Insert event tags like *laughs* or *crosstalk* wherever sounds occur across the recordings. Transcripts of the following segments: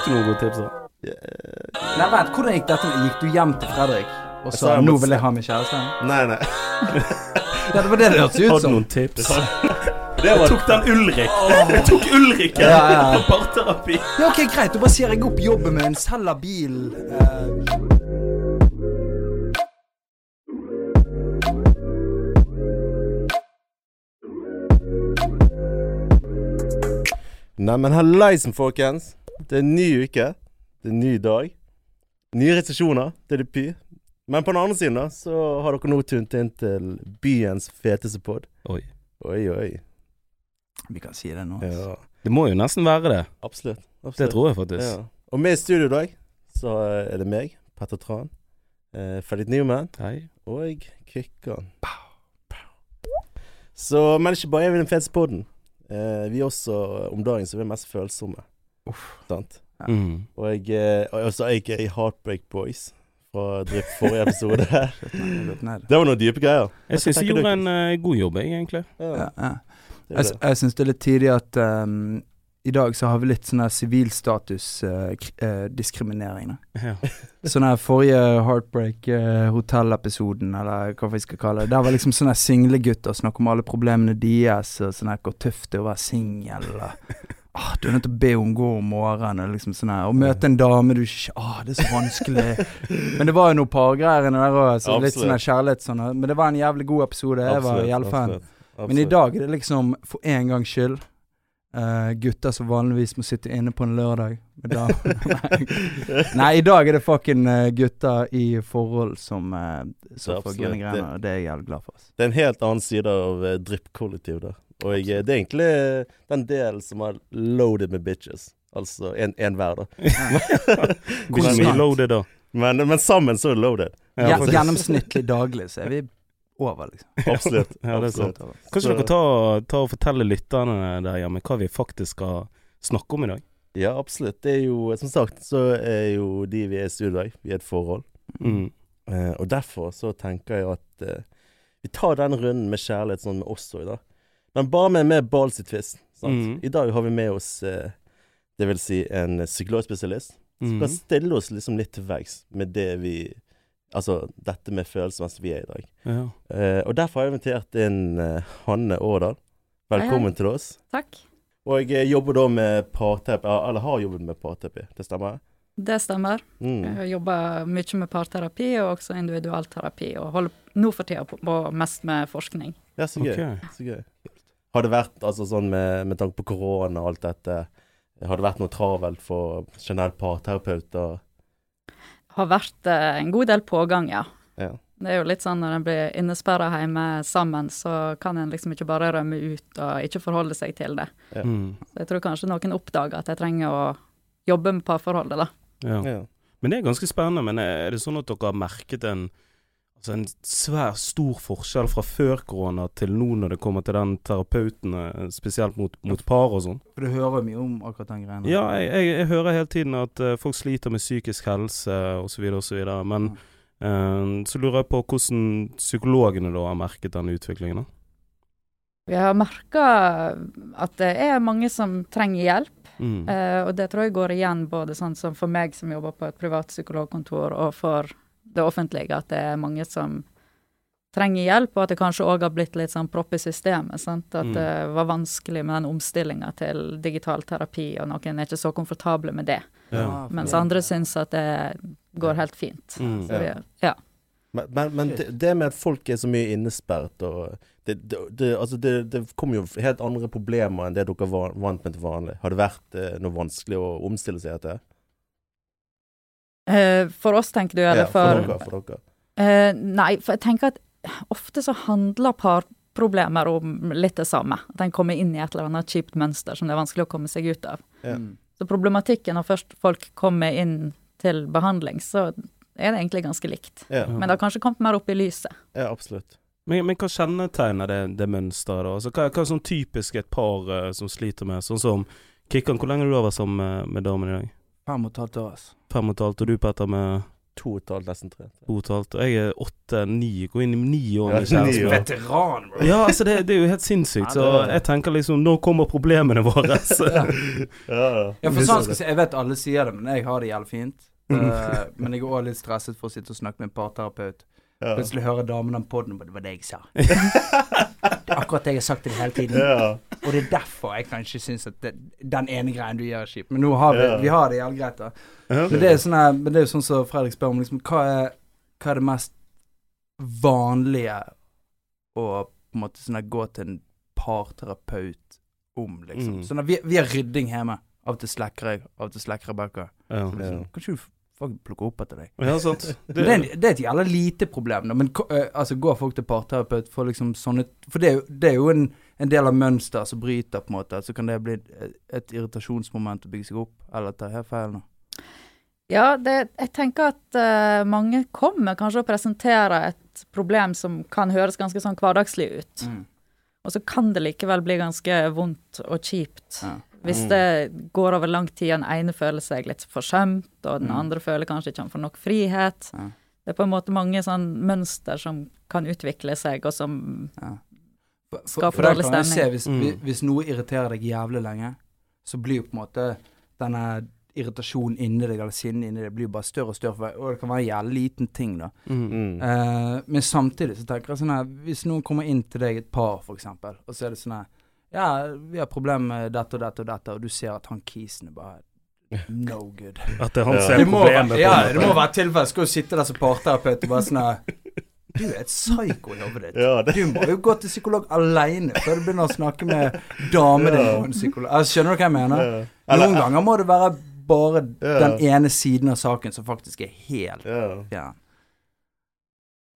Fikk du noen gode tips? da? Nei, vent, hvordan gikk dette? Gikk du hjem til Fredrik og Jeg sa 'nå vil jeg ha min kjæreste'? Nei, nei. *laughs* Ja, det var det det hørtes ut Hadde som. noen tips? *laughs* Det Jeg var tok den Ulrik. Jeg tok Ulriken Ja, ja. på parterapi. Ja, ok, greit. Da bare sier jeg opp jobben min, selger bil. eh, Neimen, hallaisen, folkens. Det er en ny uke. Det er en ny dag. Nye resesjoner. Det er det py. Men på den andre siden, da, så har dere nå tunt inn til byens feteste pod. Oi. Oi, oi. Vi kan si det nå. Ja, Det må jo nesten være det. absolutt. absolutt. Det tror jeg faktisk. Ja. Og med i studio i dag, så er det meg, Petter Tran, eh, Fellit Newman Hei. og Kykkan. Så, men ikke bare er vi den feteste podden. Eh, vi er også om dagen så er vi mest følsomme. Sant? Mm. Og jeg eh, og også aka Heartbreak Boys fra Drypp forrige episode. *laughs* Det var noen dype greier. Jeg syns jeg gjorde en uh, god jobb, jeg, egentlig. Ja, Ja, ja. Jeg, det. jeg syns det er litt tidlig at um, i dag så har vi litt sånn sivilstatus-diskriminering. Ja. *laughs* sånn her forrige Heartbreak eh, Hotell-episoden, eller hva vi skal kalle det. Der var liksom sånne singlegutter snakk om alle problemene deres, og sånn her hvor tøft det er å være singel. Ah, du er nødt til å be henne gå om morgenen. og Liksom sånn og møte en dame du ikke ah, Det er så vanskelig. *laughs* Men det var jo noe pargreier inni der òg. Så litt sånn kjærlighet sånn. Men det var en jævlig god episode. Jeg var jævlig fan. Men i dag er det liksom, for en gangs skyld uh, Gutter som vanligvis må sitte inne på en lørdag med damer. *laughs* *laughs* Nei, i dag er det fucking uh, gutter i forhold som, uh, som får grønne og Det er jeg jævlig glad for. ass. Det er en helt annen side av uh, Drypp-kollektiv der. Og jeg, det er egentlig eh, den delen som er loaded med bitches. Altså en, en hver, da. *laughs* Hvor mye loaded da? Men, men sammen så er det loaded. Ja, Gjen- Gjennomsnittlig daglig så er vi over, liksom. *laughs* Absolutt. Ja, det er sant. Kanskje dere ta, ta og fortelle lytterne der hjemme hva vi faktisk skal snakke om i dag? Ja, absolutt. Det er jo, som sagt, så er jo de vi er i studio i, vi er et forhold. Mm. Eh, og derfor så tenker jeg at eh, vi tar den runden med kjærlighet sånn med oss òg, da. Men bare med mer balls i twist. Sant? Mhm. I dag har vi med oss eh, det vil si en psykologspesialist som Mm. kan stille oss liksom litt til veggs med det vi Altså dette med følelser mens vi er i dag. Ja. Eh, og derfor har jeg invitert inn eh, Hanne Årdal. Velkommen til oss. Takk. Og jeg eh, jobber da med parterapi, eller har jobbet med parterapi, det stemmer? Det stemmer. Jeg Mm. har jobber mye med parterapi og også individualterapi, og holder nå for tida på, på mest med forskning. Ja, så gøy. Okay. Så gøy. Har det vært, altså sånn med, med tanke på korona og alt dette, har det vært noe travelt for generelt parterapeuter? Har vært eh, en god del pågang, ja. Ja. Det er jo litt sånn når en blir innesperra hjemme sammen, så kan en liksom ikke bare rømme ut og ikke forholde seg til det. Ja. Mm. Så jeg tror kanskje noen oppdager at jeg trenger å jobbe med parforholdet, da. Ja. Ja. Men det er ganske spennende. Men er det sånn at dere har merket en, altså en svær, stor forskjell fra før korona til nå når det kommer til den terapeuten, eh, spesielt mot, mot par og sånn? For du hører mye om akkurat den greia. Ja, jeg, jeg, jeg hører hele tiden at uh, folk sliter med psykisk helse osv. osv. Men uh, så lurer jeg på hvordan psykologene da har merket den utviklingen. da? Vi har merka at det er mange som trenger hjelp. Mm. Uh, og det tror jeg går igjen både sånn som for meg som jobber på et privat psykologkontor, og for det offentlige, at det er mange som trenger hjelp, og at det kanskje òg har blitt litt sånn propp i systemet. Sant? At Mm. det var vanskelig med den omstillinga til digital terapi, og noen er ikke så komfortable med det. Ja. Mens andre syns at det går helt fint. Mm. Så vi, ja. Men, men, men det, det med at folk er så mye innesperret og det, det, det, altså det, det kommer jo helt andre problemer enn det dere var vant med til vanlig. Har det vært eh, noe vanskelig å omstille seg etter? Eh, for oss, tenker du, eller Ja, for for, dere. For dere. Eh, nei, for jeg tenker at ofte så handler parproblemer om litt det samme. At en kommer inn i et eller annet kjipt mønster som det er vanskelig å komme seg ut av. Ja. Mm. Så problematikken når først folk kommer inn til behandling, så er det egentlig ganske likt. Ja, Men det har kanskje kommet mer opp i lyset. ja, absolutt. Men, men hva kjennetegner det, det mønsteret, da? Altså, hva, hva er sånn typisk et par uh, som sliter med? Sånn som Kikkan, hvor lenge har du vært sammen med, med damen i dag? Fem og et halvt år, ass. Fem og et halvt, og du Petter med to og et halvt, nesten tre. To og et halvt. Og jeg er åtte-ni. Går inn i ni år med Ja, kjæresten. Veteran, bro. Ja, altså det, det er jo helt sinnssykt. Så jeg tenker liksom Nå kommer problemene våre. *laughs* Ja, Ja, for sånn skal jeg si, jeg vet alle sier det, men jeg har det jævlig fint. Uh, men jeg er òg litt stresset for å sitte og snakke med en parterapeut. Ja. Plutselig hører damen på den og det var det jeg sa. *laughs* Det er akkurat det jeg har sagt til dem hele tiden. ja. Og det er derfor jeg kanskje syns at det, den ene greien du gjør, er kjip. Men nå har vi, Ja. vi har det jævlig greit, da. Ja. Men det er sånn men det er jo sånn som Fredrik spør om, liksom, hva er, hva er det mest vanlige å på en måte sånn gå til en parterapeut om, liksom? Mm. Sånn at vi, vi har rydding hjemme. Av og til slekker jeg, av og til slekker Rebekka. Ja. Liksom, Kan du faktisk plukker opp etter deg? ja, sant. *laughs* Det, det, er, det er et jævla lite problem, da. Men eh, altså, går folk til parterapeut for liksom sånne For det det er jo en, en del av mønster som bryter, på en måte. Så kan det bli et, et irritasjonsmoment å bygge seg opp. Eller tar jeg feil nå? Ja, det, jeg tenker at uh, mange kommer kanskje og presenterer et problem som kan høres ganske sånn hverdagslig ut. Mm. Og så kan det likevel bli ganske vondt og kjipt. Ja. Hvis Mm. det går over lang tid, den ene føler seg litt forsømt, og den Mm. andre føler kanskje ikke han får nok frihet. Ja. Det er på en måte mange sånn mønster som kan utvikle seg, og som Ja. For, Skaper for, for dårlig stemning. se, hvis, Mm. hvis, noe irriterer deg jævlig lenge, så blir jo på en måte denne irritasjonen inni deg, eller sinnet inni deg, blir jo bare større og større. For, og det kan være en jævlig liten ting, da. Mm. Mm. Eh, men samtidig så tenker jeg sånn her Hvis noen kommer inn til deg, et par for eksempel, og så er det sånn her Ja, vi har problemer med dette og dette og dette, og du ser at han kisen er bare no good. *laughs* At det er han Ja. er må, problemet. ja, det må være tilfelle. Skal jo sitte der som parterapeut og bare sånn Du er et psyko i hodet ditt. Ja, det, Du må jo gå til psykolog aleine før du begynner å snakke med damen Ja. din. psykolog. Altså, skjønner du hva jeg mener? ja. Noen ganger må det være bare Ja. den ene siden av saken som faktisk er helt Ja.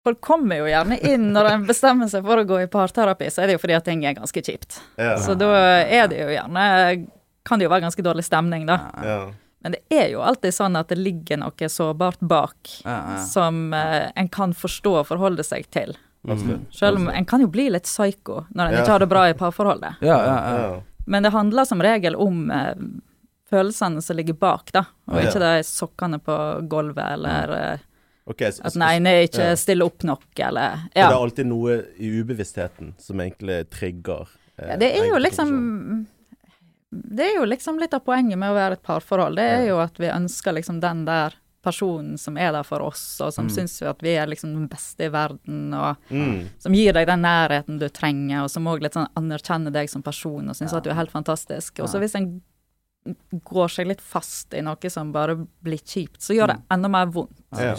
Folk kommer jo gjerne inn når en bestemmer seg for å gå i parterapi, så er det jo fordi at ting er ganske kjipt. Ja. Så da er det jo gjerne Kan det jo være ganske dårlig stemning, da. Ja. Men det er jo alltid sånn at det ligger noe sårbart bak Ja, ja. som eh, en kan forstå og forholde seg til. Mm. Selv om en kan jo bli litt psyko når en Ja. ikke har det bra i parforholdet. Ja, ja, ja. Ja. Men det handler som regel om eh, følelsene som ligger bak, da. Og Ja. ikke de sokkene på gulvet, eller eh, Ok, så, at den ene ikke ja. stiller opp nok, eller ja. det er alltid noe i ubevisstheten som egentlig trigger eh, ja det er jo liksom. Det er jo liksom litt av poenget med å være et parforhold. Det er jo at vi ønsker liksom den der personen som er der for oss, og som Mm. syns at vi er liksom den beste i verden, og mm. som gir deg den nærheten du trenger, og som òg litt sånn anerkjenner deg som person og syns Ja. at du er helt fantastisk. Og så hvis en går seg litt fast i noe som bare blir kjipt, så gjør det enda mer vondt. Ja.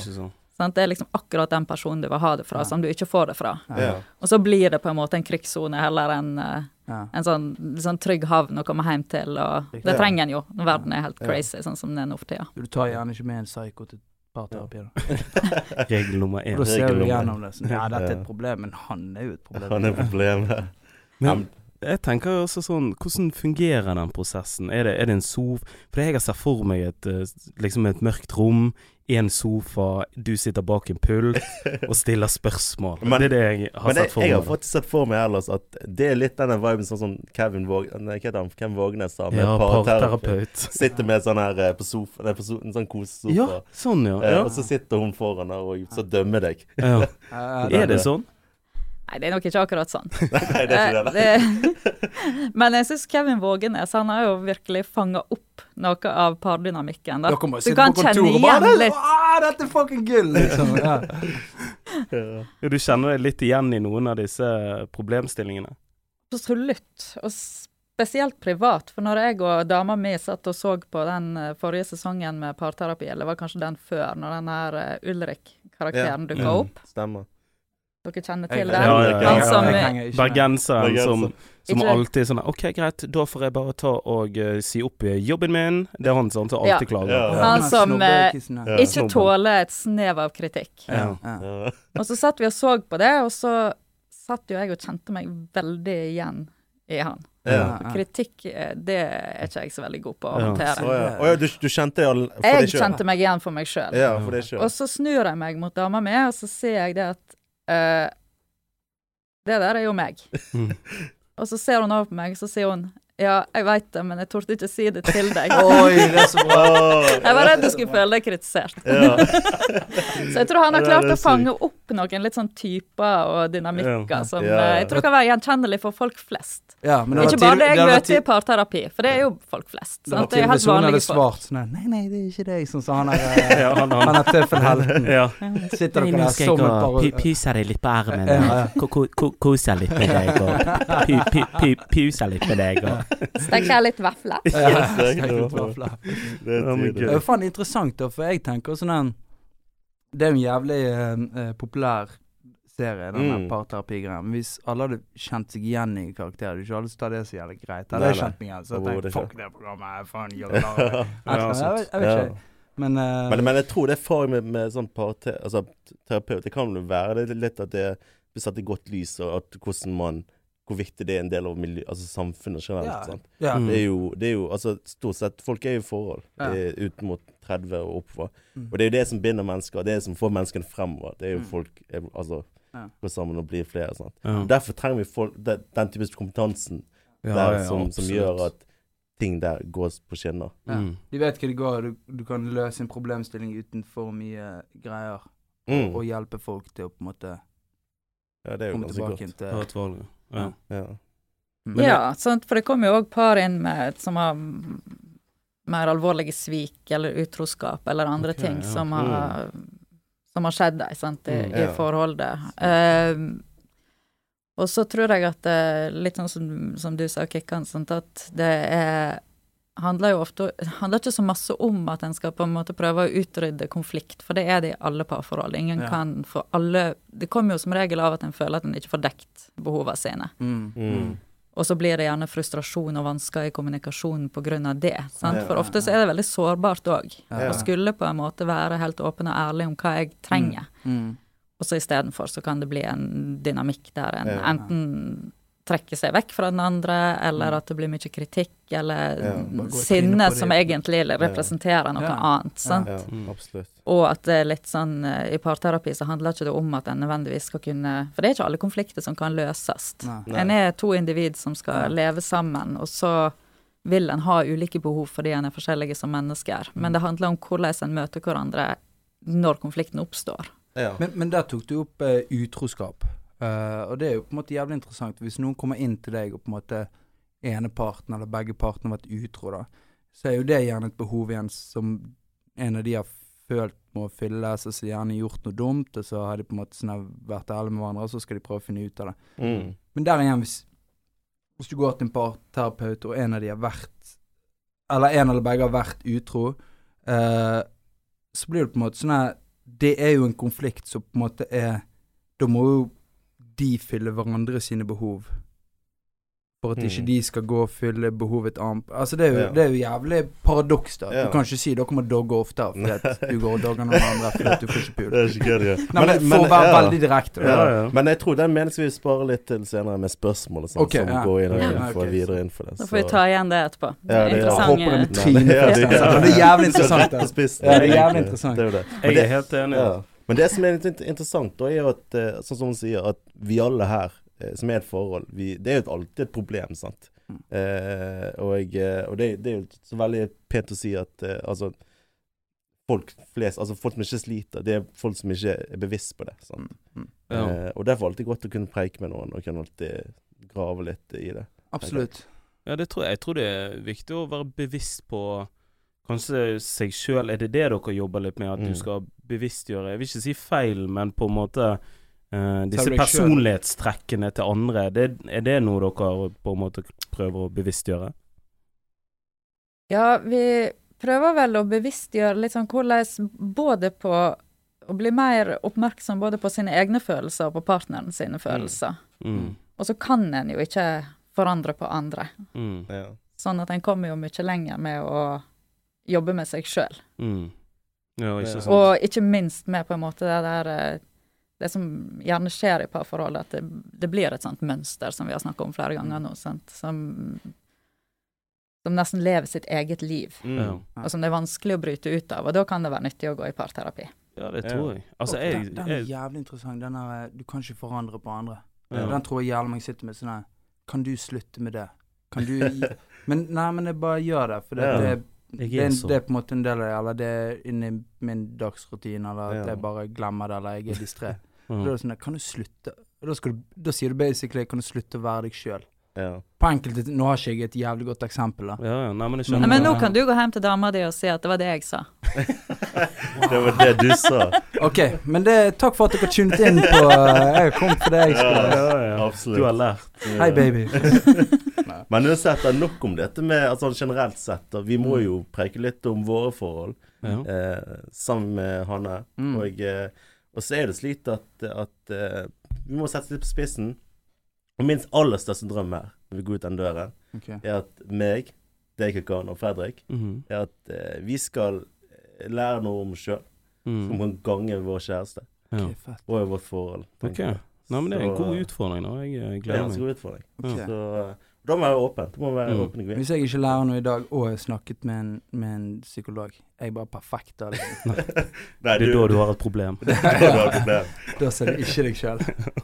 Sant? Det er liksom akkurat den personen du vil ha det fra, Ja. som du ikke får det fra. Ja. Og så blir det på en måte en krigssone heller enn eh, ja. en sånn, sånn trygg havn å komme hjem til, og det trenger en jo når verden er helt crazy, sånn som den er nå for tida. Du tar gjerne ikke med en psyko til parterapi. Da. *laughs* Regel nummer én. da ser du gjennom det. Sånn, ja, dette er et problem, men han er jo et problem. Han er problemet. *laughs* Men jeg tenker jo også sånn Hvordan fungerer den prosessen? Er det, er det en sof... For jeg har sett for meg et eh, liksom et mørkt rom, en sofa, du sitter bak en pult *laughs* og stiller spørsmål. Men- det er det jeg har Men sett for jeg har faktisk sett for meg ellers at det er litt denne viben sånn som Kevin Våg... Nei? Kevin Vågnes sa, med Ja, parterapeut. Sitter med sånn her eh, på sofa, nei, på so en sånn kosesofa. Ja, sånn ja. Eh, ja. Og så sitter hun foran der og så dømmer deg. ja. Ja, *laughs* Er det sånn? Nei, det er nok ikke akkurat sånn. *laughs* Nei, det er ikke det. *laughs* Men jeg syns Kevin Vågenes han har jo virkelig fanga opp noe av pardynamikken. da. Dere må Du kan på kjenne igjen bare litt. ah, 'Dette er fucking gull!' Liksom. *laughs* Ja. Ja. Du kjenner deg litt igjen i noen av disse problemstillingene? Absolutt. Og spesielt privat. For når jeg og dama mi satt og så på den eh, forrige sesongen med parterapi, eller var kanskje den før, når den her eh, Ulrik-karakteren Ja. dukka Mm. opp. Stemmer. Dere kjenner til den? ja, ja, Han ja, som. Bergenseren Bergenser. som, som alltid sånn OK, greit, da får jeg bare ta og uh, si opp jobben min. Det er han som alltid klager. Ja. Han som. Ja. ikke tåler et snev av kritikk. Ja, ja. Ja. Og så satt vi og så på det, og så satt jo jeg og kjente meg veldig igjen i han. Ja. Kritikk, eh, det er ikke jeg så veldig god på å håndtere. ja. Ja. ja, du, du kjente det all- for Jeg deg selv? kjente meg igjen for meg sjøl. Ja, sjøl. Og så snur jeg meg mot dama mi, og så ser jeg det at eh, Det der er jo meg. Mm. Og så ser hun over på meg, så sier hun Ja, jeg veit det, men jeg torde ikke si det til deg. *laughs* Oi, det er så bra. *laughs* Jeg var redd du skulle føle deg kritisert. ja. *laughs* Så jeg tror han har klart å fange opp noen litt sånn typer og dynamikker som Ja. eh, jeg tror kan være gjenkjennelig for folk flest. Ja, men det Ikke bare det jeg det møter i parterapi, for det er jo folk flest. Sånn, Sant? Det er helt hvis hun hadde vanlige folk. svart sånn Nei, nei, det er ikke deg, sånn som han er eh, Ja, han, er tøffelhelten. Ja. Sitter dere der som jeg et par Pyser deg litt på ermet. Koser litt med deg og puse litt med deg og Stek her litt vafler. Ja, Stek litt vafler. Det er tydelig. Det er jo faen interessant, da, for jeg tenker sånn en Det er jo en jævlig eh, eh, populær serie, den Mm. parterapigreien. Hvis alle hadde kjent seg igjen i karakterer, ikke alle tar det så jævlig greit. Hadde jeg kjent meg igjen, så jeg tenkte jeg fuck det programmet, faen, *laughs* jeg. Jeg, vet- jeg vet Ja. ikke. Men, uh, Men, men jeg tror det er erfaring med, med sånn parterapeut altså. Det kan vel være det litt at det blir satt i godt lys, og at hvordan man Hvor viktig det er en del av miljø, altså samfunnet generelt. Ja. sant? ja. Mm. Det er jo, det er jo altså, Stort sett folk er jo i forhold Ja. ut mot 30 og oppover. Mm. Og det er jo det som binder mennesker, det er det som får menneskene fremover. Det er jo Mm. folk eh, altså, Ja. går sammen og blir flere. sant? Ja. Derfor trenger vi folk, den, den typiske kompetansen Ja, der ja, som, som gjør at ting der går på skinner. Ja. Mm. De vet hva det går, du, du kan løse en problemstilling uten for mye greier. Mm. Og hjelpe folk til å på en måte Ja, det er jo komme tilbake godt. til. Ja. Ja. Men, Ja, sant? for det kommer jo òg par inn med som har mm, mer alvorlige svik eller utroskap eller andre okay, ting ja. som, har, som har skjedd deg sant, i, Mm. i forholdet. Eh, og så tror jeg at det, litt sånn som, som du sa, Kikkan, sånn at det er handler jo ofte handler ikke så masse om at en skal på en måte prøve å utrydde konflikt, for det er det i alle parforhold. Ingen Ja. kan for alle Det kommer jo som regel av at en føler at en ikke får dekt behovene sine. Mm. Mm. Og så blir det gjerne frustrasjon og vansker i kommunikasjonen pga. det. Sant? For ofte så er det veldig sårbart òg. Ja. Skulle på en måte være helt åpen og ærlig om hva jeg trenger. Mm. Og så istedenfor så kan det bli en dynamikk der en enten trekker seg vekk fra den andre, eller Mm. at det blir mye kritikk, eller Ja. Sinne som egentlig representerer noe Ja. annet. sant? Ja, Mm. Og at det er litt sånn eh, I parterapi så handler ikke det om at en nødvendigvis skal kunne For det er ikke alle konflikter som kan løses. Nei. En er to individ som skal leve sammen, og så vil en ha ulike behov fordi en er forskjellige som mennesker. Men det handler om hvordan en møter hverandre når konflikten oppstår. Ja. Men, men der tok du opp eh, utroskap. Eh, og det er jo på en måte jævlig interessant. Hvis noen kommer inn til deg og på en måte ene parten eller begge partene har vært utro, da, så er jo det gjerne et behov igjen som en av de har følt må fylles, og så gjerne gjort noe dumt, og så har de på en måte sånn vært ærlige med hverandre, og så skal de prøve å finne ut av det. Mm. Men der igjen, hvis, hvis du går til en parterapeut, og en av de har vært Eller en eller begge har vært utro, uh, så blir det på en måte sånn her Det er jo en konflikt som på en måte er Da må jo de fyller hverandre sine behov. For at ikke Mm. de skal gå og fylle behovet annet Altså det er jo, Ja. det er jo jævlig paradoks, da. Ja. Du kan ikke si dere må dogge oftere fordi at *laughs* du går og dogger noen andre fordi at du får ikke pul. Det er ikke gøy, ja. Nei, men for å være ja. veldig direkte. da. Ja, ja. Men jeg tror den meningen skal vi spare litt til senere med spørsmål og sånn, okay, som ja. går inn og Ja, får ok. videre inn for det. Så får vi ta igjen det etterpå. Ja, det- Jeg Interessant. det med trynet *laughs* det-. Er jævlig interessant. Da. det er jævlig interessant. Det er jo det. Jeg er helt enig. Men det som er litt interessant, da, er at eh, sånn som hun sier, at vi alle her eh, som er et forhold vi, Det er jo alltid et problem, sant. Mm. Eh, og eh, og det, det er jo så veldig pent å si at eh, altså Folk flest, altså folk som ikke sliter, det er folk som ikke er bevisst på det. Sant? Mm. Ja. Eh, og derfor er det alltid godt å kunne preike med noen, og kunne alltid grave litt i det. Absolutt. Ja, det tror jeg. Jeg tror det er viktig å være bevisst på kanskje seg sjøl. Er det det dere jobber litt med? At Mm. du skal bevisstgjøre Jeg vil ikke si feil, men på en måte Uh, disse personlighetstrekkene til andre, det, er det noe dere på en måte prøver å bevisstgjøre? Ja, vi prøver vel å bevisstgjøre litt sånn hvordan både på å bli mer oppmerksom både på sine egne følelser og på partneren sine følelser. Mm. Og så kan en jo ikke forandre på andre. Mm. Ja. Sånn at en kommer jo mye lenger med å jobbe med seg sjøl. Mm. Ja, ikke sant. Og ikke minst med på en måte det der eh, Det som gjerne skjer i parforhold, at det, det blir et sånt mønster som vi har snakka om flere ganger nå, sant? Som, som nesten lever sitt eget liv. Mm. Ja. Og som det er vanskelig å bryte ut av. Og da kan det være nyttig å gå i parterapi. ja, det tror jeg. Altså, jeg, den, den er jævlig interessant. Den er, du kan ikke forandre på andre. ja. Den tror jeg jævlig mange sitter med sånn her Kan du slutte med det? Kan du *laughs* gi Men nei, men jeg bare gjør det, for det, Ja. det, det, er, er en- sånn. det er på en måte en del av det, eller det er inni min dagsrutine, eller at Ja. jeg bare glemmer det, eller jeg er distré. *laughs* Da er Mm. det sånn, kan du slutte? Da, du, da sier du basically, kan du slutte å være deg sjøl? Ja. På enkelte Nå har ikke jeg et jævlig godt eksempel, da. Ja, ja. Nei, men jeg Nei. Men nå kan du gå hjem til dama di og si at det var det jeg sa. *laughs* Det var det du sa. *laughs* Ok, men det, takk for at dere tunet inn på eh, Jeg kom for det jeg skulle. ja, ja. Absolutt. Du har lært. Hei, baby. Men uansett, nok om dette med altså, generelt sett. Da, vi må jo preke litt om våre forhold Ja. eh, sammen med Hanne. Mm. Og, eh, og så er det slik at, at eh, vi må sette litt på spissen. Og min aller største drøm her, når vi går ut den døren, okay. er at meg, deg, Kakan og Fredrik, Mhm. er at eh, vi skal eh, lære noe om oss sjøl. Som Mm. kan gange vår kjæreste Ja. Ok, og vårt forhold. Ok. Nei, men det er en god utfordring, da. Jeg gleder meg. Det er en god utfordring. Okay. Så da må jeg være åpen. Da må være Mm. åpen. Hvis jeg ikke lærer noe i dag, og har snakket med en, med en psykolog, jeg er bare perfekt *laughs* da. Liksom. Nei, *laughs* Det er da du har et problem. du har et problem. Da ser du ikke deg sjøl.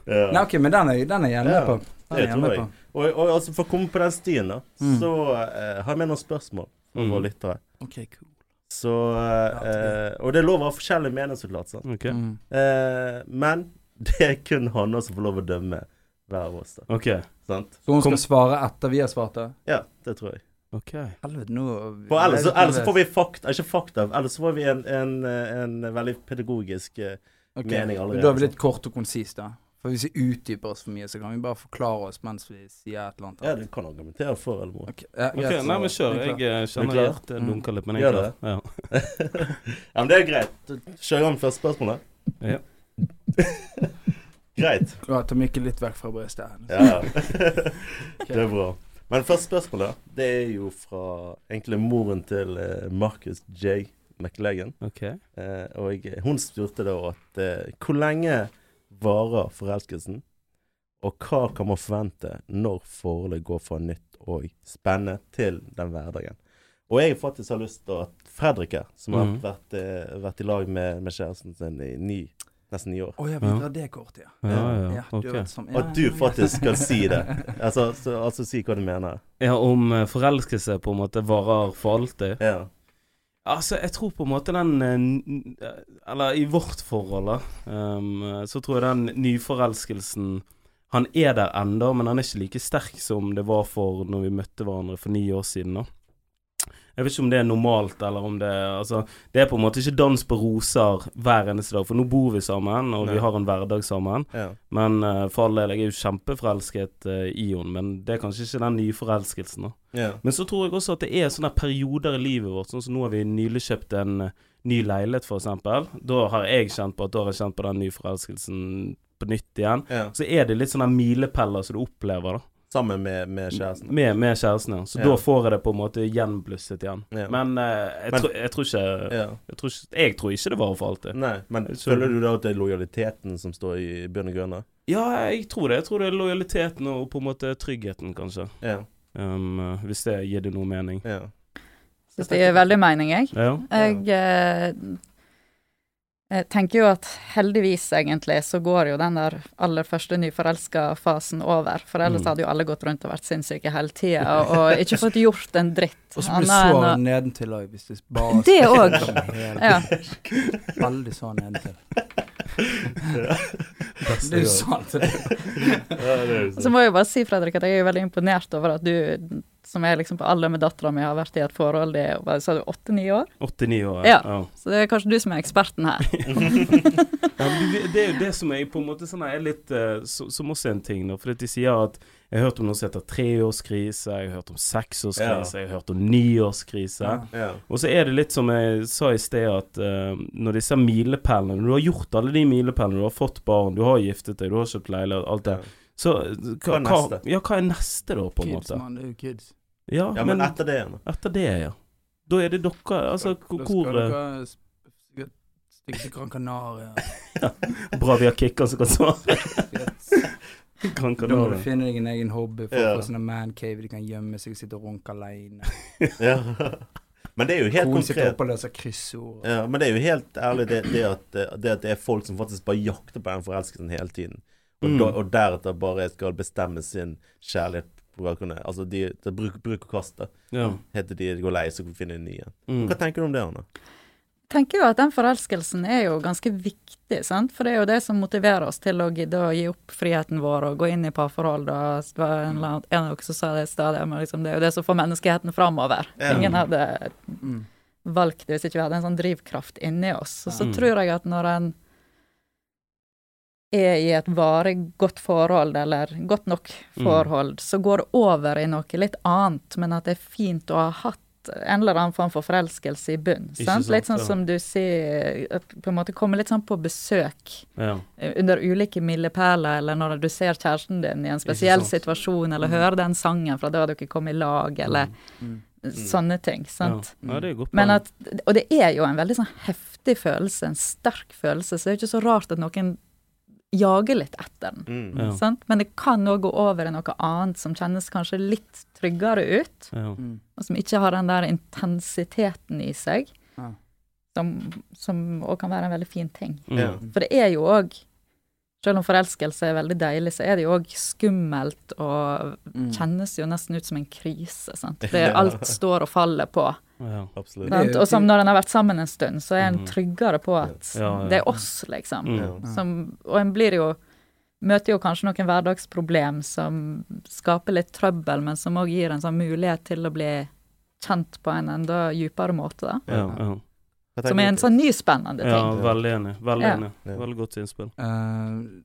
Ja. Nei, ok, men den er, den er jeg Ja, med på. Den det jeg tror jeg. på. Og, og altså for å komme på den stien, da, Mm. så eh, har jeg med noen spørsmål fra Mm. våre lyttere. Ok, cool. Så eh, Og det er lov å ha forskjellige meningsutlatser. Okay. Mm. Eh, men *laughs* det er kun Hanna som får lov å dømme hver av oss, da. Ok. Sant? Så hun skal svare etter vi har svart, det? Ja, det tror jeg. ok. Helvete, nå For ellers, er ellers får vi fakta, ikke fakta, ellers får vi en, en, en veldig pedagogisk eh, Ok, mening allerede, Da er vi litt kort og konsist, da. For hvis vi utdyper oss for mye, så kan vi bare forklare oss mens vi sier et eller annet. Ja, du kan argumentere for eller mot. Ok, ja, okay. Nei, men kjør. Jeg eh, Er kjenner hjertet Mm. dunker litt, men jeg er klar. Ja. *laughs* ja, men det er greit. Kjører han første spørsmål, da. Ja. Greit. Ja, ta mikken litt vekk fra brystet. Ja. *laughs* det er bra. Men første spørsmål, da. Det er jo fra egentlig moren til eh, Marcus J. McLagan. Ok. Eh, og hun spurte da at eh, hvor lenge varer forelskelsen? Og hva kan man forvente når forholdet går fra nytt og spennende til den hverdagen? Og jeg faktisk har lyst til at Fredrik her, som har Mhm. vært, eh, vært i lag med, med kjæresten sin i ni, nesten ni år Å ja, vi drar det kortet, ja. Ja, ja, Ja, du ok. har vært sammen- At du ja, ja. faktisk skal si det. *laughs* Altså, så, altså si hva du mener. Ja, om eh, forelskelse på en måte varer for alltid. Ja. Altså, jeg tror på en måte den eh, Eller i vårt forhold, da, um, så tror jeg den nyforelskelsen Han er der enda, men han er ikke like sterk som det var for når vi møtte hverandre for ni år siden. da Jeg vet ikke om det er normalt, eller om det Altså, det er på en måte ikke dans på roser hver eneste dag, for nå bor vi sammen, og Nei. vi har en hverdag sammen. ja. Men uh, for all del, jeg er jo kjempeforelsket uh, i henne, men det er kanskje ikke den nyforelskelsen, da. ja. Men så tror jeg også at det er sånne perioder i livet vårt. Sånn som nå har vi nylig kjøpt en uh, ny leilighet, eksempel. Da har jeg kjent på at da har jeg kjent på den nyforelskelsen på nytt igjen. ja. Så er det litt sånne milepæler som du opplever, da. Sammen med, med kjæresten. Med, med kjæresten, ja. Så Ja. da får jeg det på en måte gjenblusset igjen. Ja. Men, uh, jeg, Men- tror- jeg tror ikke Ja. jeg tror, ikke jeg tror ikke det varer for alltid. Nei, men Så- føler du da at det er lojaliteten som står i Bjørn og Grønne? Ja, jeg tror det. Jeg tror det er lojaliteten og på en måte tryggheten, kanskje. Ja. Um, eh, hvis det gir det noe mening. ja. Syns det gir veldig mening, jeg. Ja. Jeg eh, jeg tenker jo at heldigvis, egentlig, så går jo den der aller første nyforelska-fasen over. For ellers Mm. hadde jo alle gått rundt og vært sinnssyke hele tida og, og *laughs* ikke fått gjort en dritt. Og så blir du så å- nedentil òg, hvis du bare Det òg. Helt- Ja. Veldig så nedentil. *laughs* Du Det er jo *laughs* sant. jo Så må jeg jo bare si, Fredrik, at jeg er veldig imponert over at du, som er liksom på alder med dattera mi, har vært i et forhold i hva sa du, åtte-ni år. 89 år. Ja. ja. Så det er kanskje du som er eksperten her. *laughs* Ja, det, det er jo det som er på en måte sånn er litt eh, Som også er en ting, da. For de sier at Jeg har hørt om noe som heter treårskrise, jeg har hørt om seksårskrise, jeg har hørt om niårskrise. Ja. Ja. Og så er det litt som jeg sa i sted, at uh, når disse milepælene Når du har gjort alle de milepælene, du har fått barn, du har giftet deg, du har kjøpt leilighet, alt det, så Hva hva, er neste? ja, hva er neste, da, på en Kids, måte? mann. Det er jo kids. Ja, ja, men etter det igjen, etter det, ja. Da er det dere Altså, Da skal hvor eh, dere stikke til Gran Canaria. *laughs* Bra vi har kicker som kan svare. *laughs* Gran Canaria. Da må du finne deg en egen hobby Folk Ja. å sånne mancave de kan gjemme seg og sitte og runke aleine. *laughs* Ja. Men det er jo helt konkret. oppe og løser. Ja, men det er jo helt ærlig det, det, at, det at det er folk som faktisk bare jakter på den forelskelsen hele tiden. Og, Mm. da, og deretter bare skal bestemme sin kjærlighet Bruker. Altså, de, det er bruk, bruk og kast. det. Ja. Heter de går lei, så finner de nye. Mm. Hva tenker du om det, Anne? tenker jo at den forelskelsen er jo ganske viktig, sant. For det er jo det som motiverer oss til å gidde å gi opp friheten vår og gå inn i parforhold. Og det var en, eller annen, en av dere som sa det i stad, men liksom, det er jo det som får menneskeheten framover. Ingen hadde Mm. valgt det hvis ikke vi hadde en sånn drivkraft inni oss. Og så Mm. tror jeg at når en er i et varig godt forhold, eller godt nok Mm. forhold, så går det over i noe litt annet, men at det er fint å ha hatt en eller annen form for forelskelse i bunn. Sant? sant, Litt sånn ja. som du sier, på en måte komme litt sånn på besøk Ja. eh, under ulike milepæler, eller når du ser kjæresten din i en spesiell situasjon, eller hører den sangen fra da dere kom i lag, eller Mm. sånne ting. sant? Ja. ja, det er godt Men at, og det er jo en veldig sånn heftig følelse, en sterk følelse, så det er jo ikke så rart at noen jager litt etter den. Mm. Ja. Men det kan òg gå over i noe annet som kjennes kanskje litt tryggere ut, Ja. Mm. og som ikke har den der intensiteten i seg, Ja. som òg kan være en veldig fin ting. Mm. Ja. For det er jo òg, selv om forelskelse er veldig deilig, så er det jo òg skummelt og Mm. kjennes jo nesten ut som en krise. sant? *laughs* Det er alt står og faller på. Ja. Absolutt. Og som når en har vært sammen en stund, så er en Mhm. tryggere på at Ja, ja. det er oss, liksom. Mm. Som, og en blir jo Møter jo kanskje noen hverdagsproblem som skaper litt trøbbel, men som òg gir en sånn mulighet til å bli kjent på en enda dypere måte. da. Ja, ja. Som er en sånn ny spennende ting. ja, veldig enig. Veldig Ja. enig. Veldig godt innspill. Uh,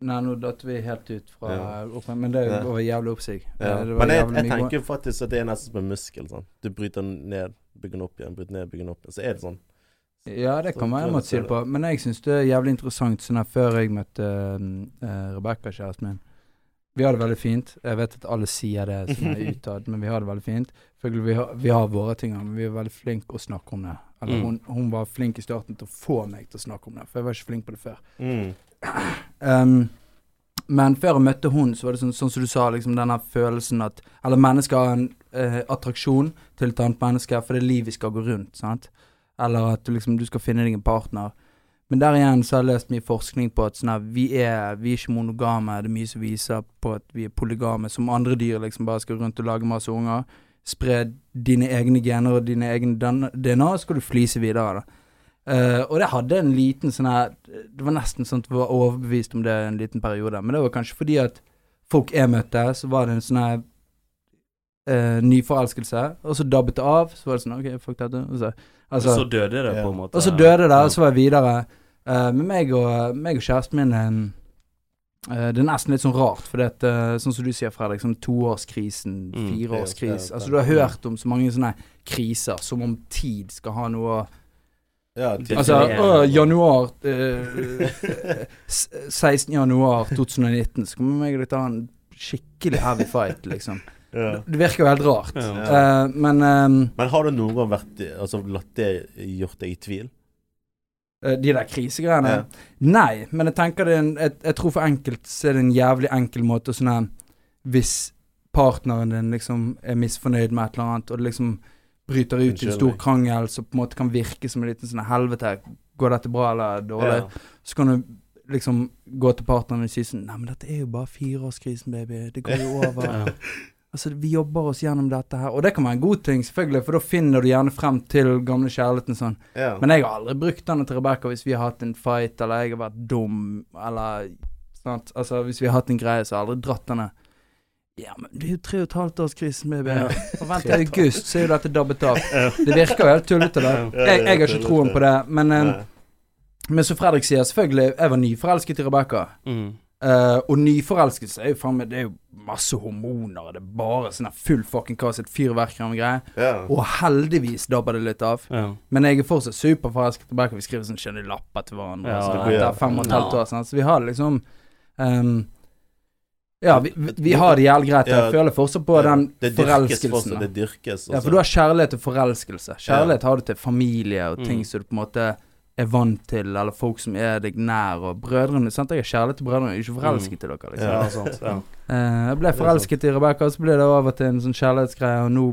nei, nå datt vi helt ut fra Ja. men det var jævlig opp seg. Ja. Eh, det var Men jeg, jeg tenker faktisk at det er nesten som en muskel. Sånn. Du bryter den ned, bygger den opp igjen, bryter ned, bygger den opp igjen. Så er det sånn. Ja, det kan være en måte å si det på. Men jeg syns det er jævlig interessant sånn her før jeg møtte uh, Rebekka, kjæresten min. Vi har det veldig fint. Jeg vet at alle sier det som er *laughs* utad, men vi har det veldig fint. Vi har, vi har våre ting, men vi er veldig flinke å snakke om det. Eller Mm. hun, hun var flink i starten til å få meg til å snakke om det, for jeg var ikke flink på det før. Mm. Um, men før jeg møtte hun, så var det sånn, sånn som du sa, liksom denne følelsen at Eller mennesker har en eh, attraksjon til et annet menneske, for det er livet skal gå rundt, sant. Eller at du liksom du skal finne deg en partner. Men der igjen så har jeg lest mye forskning på at sånn her, vi er, vi er ikke monogame. Det er mye som viser på at vi er polygame, som andre dyr liksom bare skal rundt og lage masse unger. Spre dine egne gener og dine egne DNA, så skal du flise videre, da. Uh, og det hadde en liten sånn her Det var nesten sånn at vi var overbevist om det en liten periode. Men det var kanskje fordi at folk jeg møtte, så var det en sånn her uh, nyforelskelse. Og så dabbet det av. Så var det sånn OK, fuck dette. Og så, altså, så døde det, på en måte. og så døde det, og så var jeg videre. Uh, men meg og, meg og kjæresten min eh, eh, Det er nesten litt sånn rart, for det er eh, sånn som du sier, Fredrik, sånn toårskrisen, Mm, fireårskris ja, ja, Altså, du har hørt om så mange sånne kriser, som om tid skal ha noe Ja, Altså, er- januar *laughs* øh, 16. januar 2019, så kommer jeg til å ta en skikkelig heavy fight, liksom. ja. Det virker jo helt rart. Ja. uh, men um, Men har du noen gang vært Altså latt det gjort deg i tvil? Eh, de der krisegreiene Ja. Nei, men jeg tenker det er en, jeg, jeg tror for enkelt så er det en jævlig enkel måte sånn her Hvis partneren din liksom er misfornøyd med et eller annet, og det liksom bryter ut i en stor krangel som på en måte kan virke som en liten sånn helvete, går dette bra eller dårlig? Ja. Så kan du liksom gå til partneren og si sånn Nei, men dette er jo bare fireårskrisen, baby. Det går jo *laughs* over. Ja. Altså, vi jobber oss gjennom dette her. Og det kan være en god ting, selvfølgelig, for da finner du gjerne frem til gamle kjærligheten sånn. Ja. Men jeg har aldri brukt denne til Rebekka hvis vi har hatt en fight, eller jeg har vært dum, eller sant. Altså, hvis vi har hatt en greie, så har jeg aldri dratt denne. Ja, men det er jo tre og et halvt års krisen, baby. Og vent til august, så er jo dette dabbet av. Det virker jo helt tullete, da. Jeg, jeg har ikke troen på det, men men som Fredrik sier, selvfølgelig, jeg var nyforelsket i Rebekka. Mm. Eh, og nyforelskelse er jo faen meg Det er jo masse hormoner, og det er bare sånn full fucking kaos, et fyrverkeri og greier. Yeah. Og heldigvis dabber det litt av. Yeah. Men jeg er fortsatt superforelsket Bare kan Vi skriver sånn skjønne lapper til hverandre. Ja, så det ja. er fem og et halvt år sånn. Så vi har liksom um, Ja, vi, vi, vi har det jævlig greit. Ja, Jeg føler fortsatt på den det forelskelsen. fortsatt. Det dyrkes. Ja, for du har kjærlighet og forelskelse. Kjærlighet har du til familie og ting Mm. som du på en måte er vant til, eller folk som er deg nær, og brødrene. sant? Jeg har kjærlighet til brødrene, jeg er ikke forelsket i dere, liksom. ja, sant. *laughs* Ja. Eh, jeg ble forelsket i Rebekka, og så ble det over til en sånn kjærlighetsgreie, og nå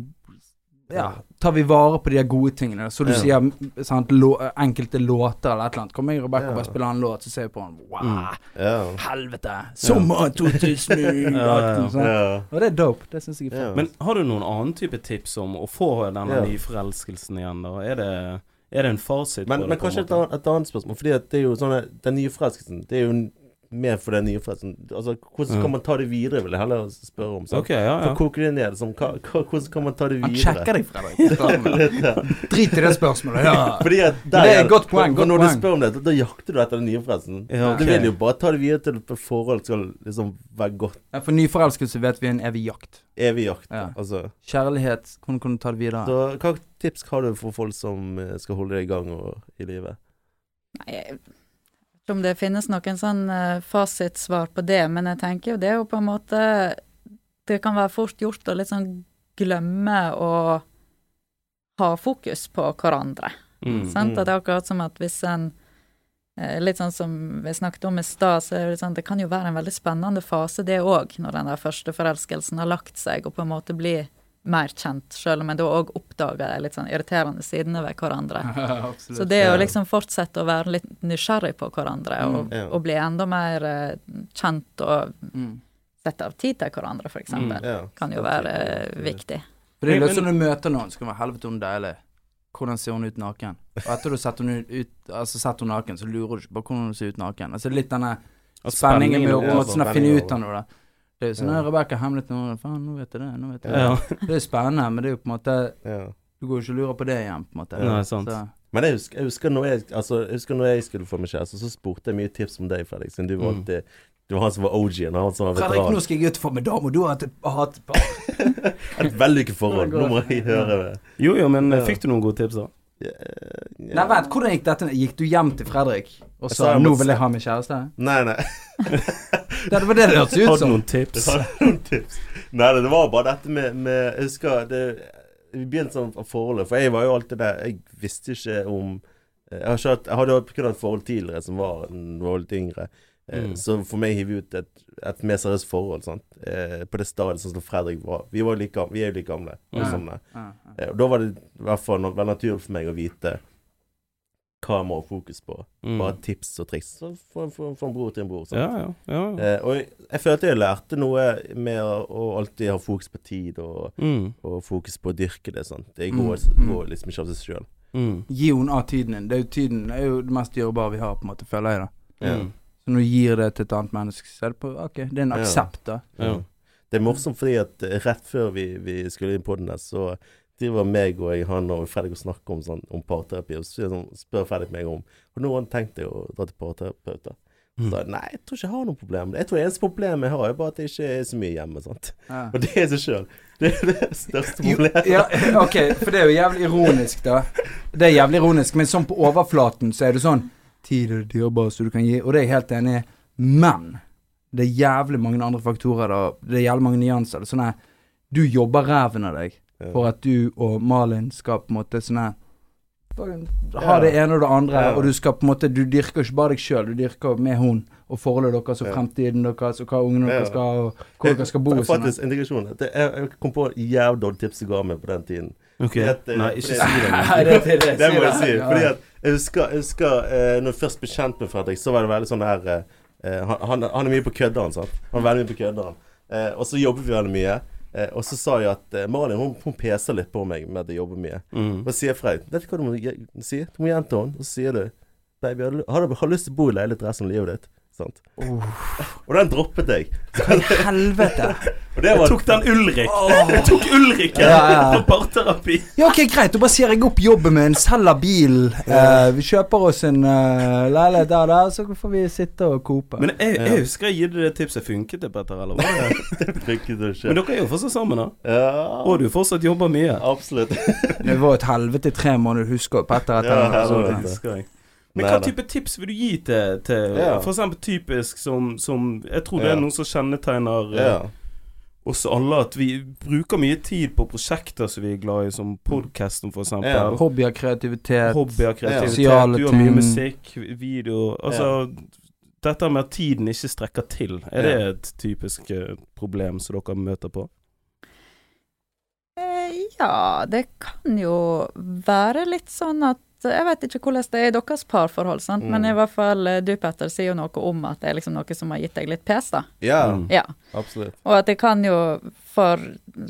ja, tar vi vare på de gode tingene. Så du Ja. sier sant, lå, enkelte låter eller et eller annet. Kommer jeg og Rebekka Ja. og bare spiller en låt, så ser vi på den. Wow, Mm. Ja. helvete! Sommeren 2018! *laughs* Ja, ja. sånn. Ja. Og det er dope. Det syns jeg er Ja. Men har du noen annen type tips om å få denne Ja. nyforelskelsen igjen, da? Er det, er det en fasit? Men, på men kanskje et annet, et annet spørsmål. Fordi at det er jo sånn Den nye forelskelsen Det er jo mer for den nye forelskelsen. Altså, hvordan kan man ta det videre, vil jeg heller spørre om. sant? Ok, ja, For ja. For koke det ned, som, hva, hvordan kan man ta det Han videre? sjekker deg, Fredrik. *laughs* Drit i det spørsmålet. Ja. Fordi at der, det er et godt poeng, for godt Når poeng. du spør om det, da, da jakter du etter den nye forelskelsen. Ja, Du vil jo bare ta det videre til et forhold skal liksom være godt. Ja, For nyforelskelse vet vi er en evig jakt. Evig jakt. Ja. Altså. Kjærlighet, hvordan kan du ta det videre? Så hva tips har du for folk som eh, skal holde deg i gang og, i livet? Nei, jeg om det finnes noen sånn eh, fasitsvar på det, men jeg tenker jo det er jo på en måte Det kan være fort gjort å litt sånn glemme å ha fokus på hverandre. Mm. Sant? mm. At det er akkurat som at hvis en eh, Litt sånn som vi snakket om i stad, så er det sånn Det kan jo være en veldig spennende fase, det òg, når den der første forelskelsen har lagt seg, og på en måte blir mer kjent, selv om en da òg oppdager de litt sånn irriterende sidene ved hverandre. *laughs* Absolutt. Så det å liksom fortsette å være litt nysgjerrig på hverandre, og, Mm, ja. og bli enda mer eh, kjent og Mm. sette av tid til hverandre, f.eks., eksempel Ja. kan jo være eh, viktig. For det er Men- litt sånn når du møter noen, så kan det være helvete hun er deilig. Hvordan ser hun ut naken? Og etter du har sett henne ut, altså sett henne naken, så lurer du ikke på hvordan hun ser ut naken. Altså litt denne spenningen med å sånn å finne ut av noe. Det er jo sånn Ja. Rebekka nå, faen, nå vet jeg det, nå vet jeg det. Ja. Det er spennende, men det er jo på en måte Ja. Du går jo ikke og lurer på det igjen, på en måte. Nei, sant. Så, Men jeg husker, jeg, husker når jeg, altså, jeg husker når jeg skulle få meg kjæreste, så spurte jeg mye tips om deg, Fredrik. Siden du var Mm. alltid Du var han som var OG-en, og han som var Fredrik, nå skal jeg ut for meg dame, og du har hatt et *laughs* vellykket forhold. Nå må jeg høre det. Jo, jo, men Ja. fikk du noen gode tips, da? Ja, Nei, vent, hvordan gikk dette? Gikk du hjem til Fredrik og sa 'nå vil jeg ha min kjæreste'? Nei, nei. *laughs* Det var det det hørtes ut som. noen tips? Noen tips. Nei, det var bare dette med, med Jeg husker det I begynnelsen av forholdet, for jeg var jo alltid der Jeg visste ikke om Jeg, har ikke hatt, jeg hadde jo hatt et forhold tidligere som var, var litt yngre. Eh, Mm. Så for meg hiver vi ut et, et mer seriøst forhold sant? Eh, på det stadiet sånn som Fredrik var. Vi, var like, vi er jo like gamle. og sånn, eh. Ja, ja. Eh, og da var det i hvert fall no- veldig naturlig for meg å vite hva jeg må ha fokus på. Mm. Bare tips og triks. Så Fra en bror til en bror. Sant? Ja, ja. ja. Eh, og jeg, jeg følte jeg lærte noe med å, alltid ha fokus på tid, og, Mm. og fokus på å dyrke det. Sant? Det Mm, går, mm. går liksom ikke av seg sjøl. Mm. Gi henne av tiden din. Det er jo tiden er jo det mest dyrebare vi har, på en måte, føler jeg, da. Ja. Så når du gir det til et annet menneske, så er det på OK, det er en aksept, da. Ja. Det er morsomt fordi at eh, rett før vi, vi skulle inn på den der, så driver meg og jeg, han og Fredrik og snakker om, sånn, om parterapi. Og så sånn, spør Fredrik meg om Og nå har han tenkt deg å dra til parterapeuter. Så Mm. sa nei, jeg tror ikke jeg har noe problem. Jeg tror det eneste problemet jeg har, er bare at jeg ikke er så mye hjemme. Sant? Ja. Og det er seg sjøl. Det er det største Jo, ja, OK, for det er jo jævlig ironisk, da. Det er jævlig ironisk, men sånn på overflaten så er det sånn Tid er det dyrebareste du kan gi, og det er jeg helt enig i. Men det er jævlig mange andre faktorer, da. Det er jævlig mange nyanser. Det er sånn her Du jobber ræven av deg Ja. for at du og Malin skal på en måte sånn her ha det ene og det andre, Ja. og du skal på en måte Du dyrker ikke bare deg sjøl, du dyrker med hun og forholdet deres og fremtiden deres og hva ungene Ja. deres skal og hvor dere skal bo. Det er Faktisk, integrasjon. Det, jeg, jeg kom på et jævlig dårlig tips du ga meg på den tiden. Ok. Fordi at, eh, Nei, ikke si det. Det, må jeg si. Fordi at jeg husker, jeg husker eh, når jeg først ble kjent med Fredrik, så var det veldig sånn der eh, eh, han, han, han er mye på kødderen, sant. Han er veldig mye på kødderen. Eh, og så jobber vi veldig mye. Eh, og så sa jeg at eh, Malin hun, hun peser litt på meg med at jeg jobber mye. Mm. Og så sier Fredrik Vet du hva du må si? Du må gjenta henne. Og så sier du Baby, har du har du lyst til å bo i leilighet resten av livet ditt? Sant? Og den droppet jeg. Helvete. Og det Jeg tok den Ulrik. Jeg tok Ulriken Ja, ja, ja. på parterapi. Ja, ok, greit. Da bare sier jeg opp jobben min, selger bil. Uh, vi kjøper oss en uh, leilighet der, der, så får vi sitte og kope. Men jeg, jeg husker jeg gitt det tipset funket det, Petter, eller? Var det? Fikk *laughs* det skje. Men dere er jo fortsatt sammen, da. Ja, Og du fortsatt jobber mye. absolutt. det var et helvete i tre måneder, husker Petter. Etter, Ja, helvete. Det husker jeg. Men hva type tips vil du gi til, til Ja. eksempel typisk som, som Jeg tror det Ja. er noe som kjennetegner eh, Ja. oss alle, at vi bruker mye tid på prosjekter som vi er glad i, som podkasten eksempel. Ja. Hobbyer, kreativitet. Hobbyer, kreativitet, Ja. du har mye musikk, video Altså Dette med at tiden ikke strekker til, er det et typisk eh, problem som dere møter på? Eh, Ja, det kan jo være litt sånn at Jeg vet ikke hvordan det er i deres parforhold, sant? men Mm. i hvert fall eh, du, Petter, sier jo noe om at det er liksom noe som har gitt deg litt pes, da. Ja, Mm. Ja. absolutt. Og at det kan jo for,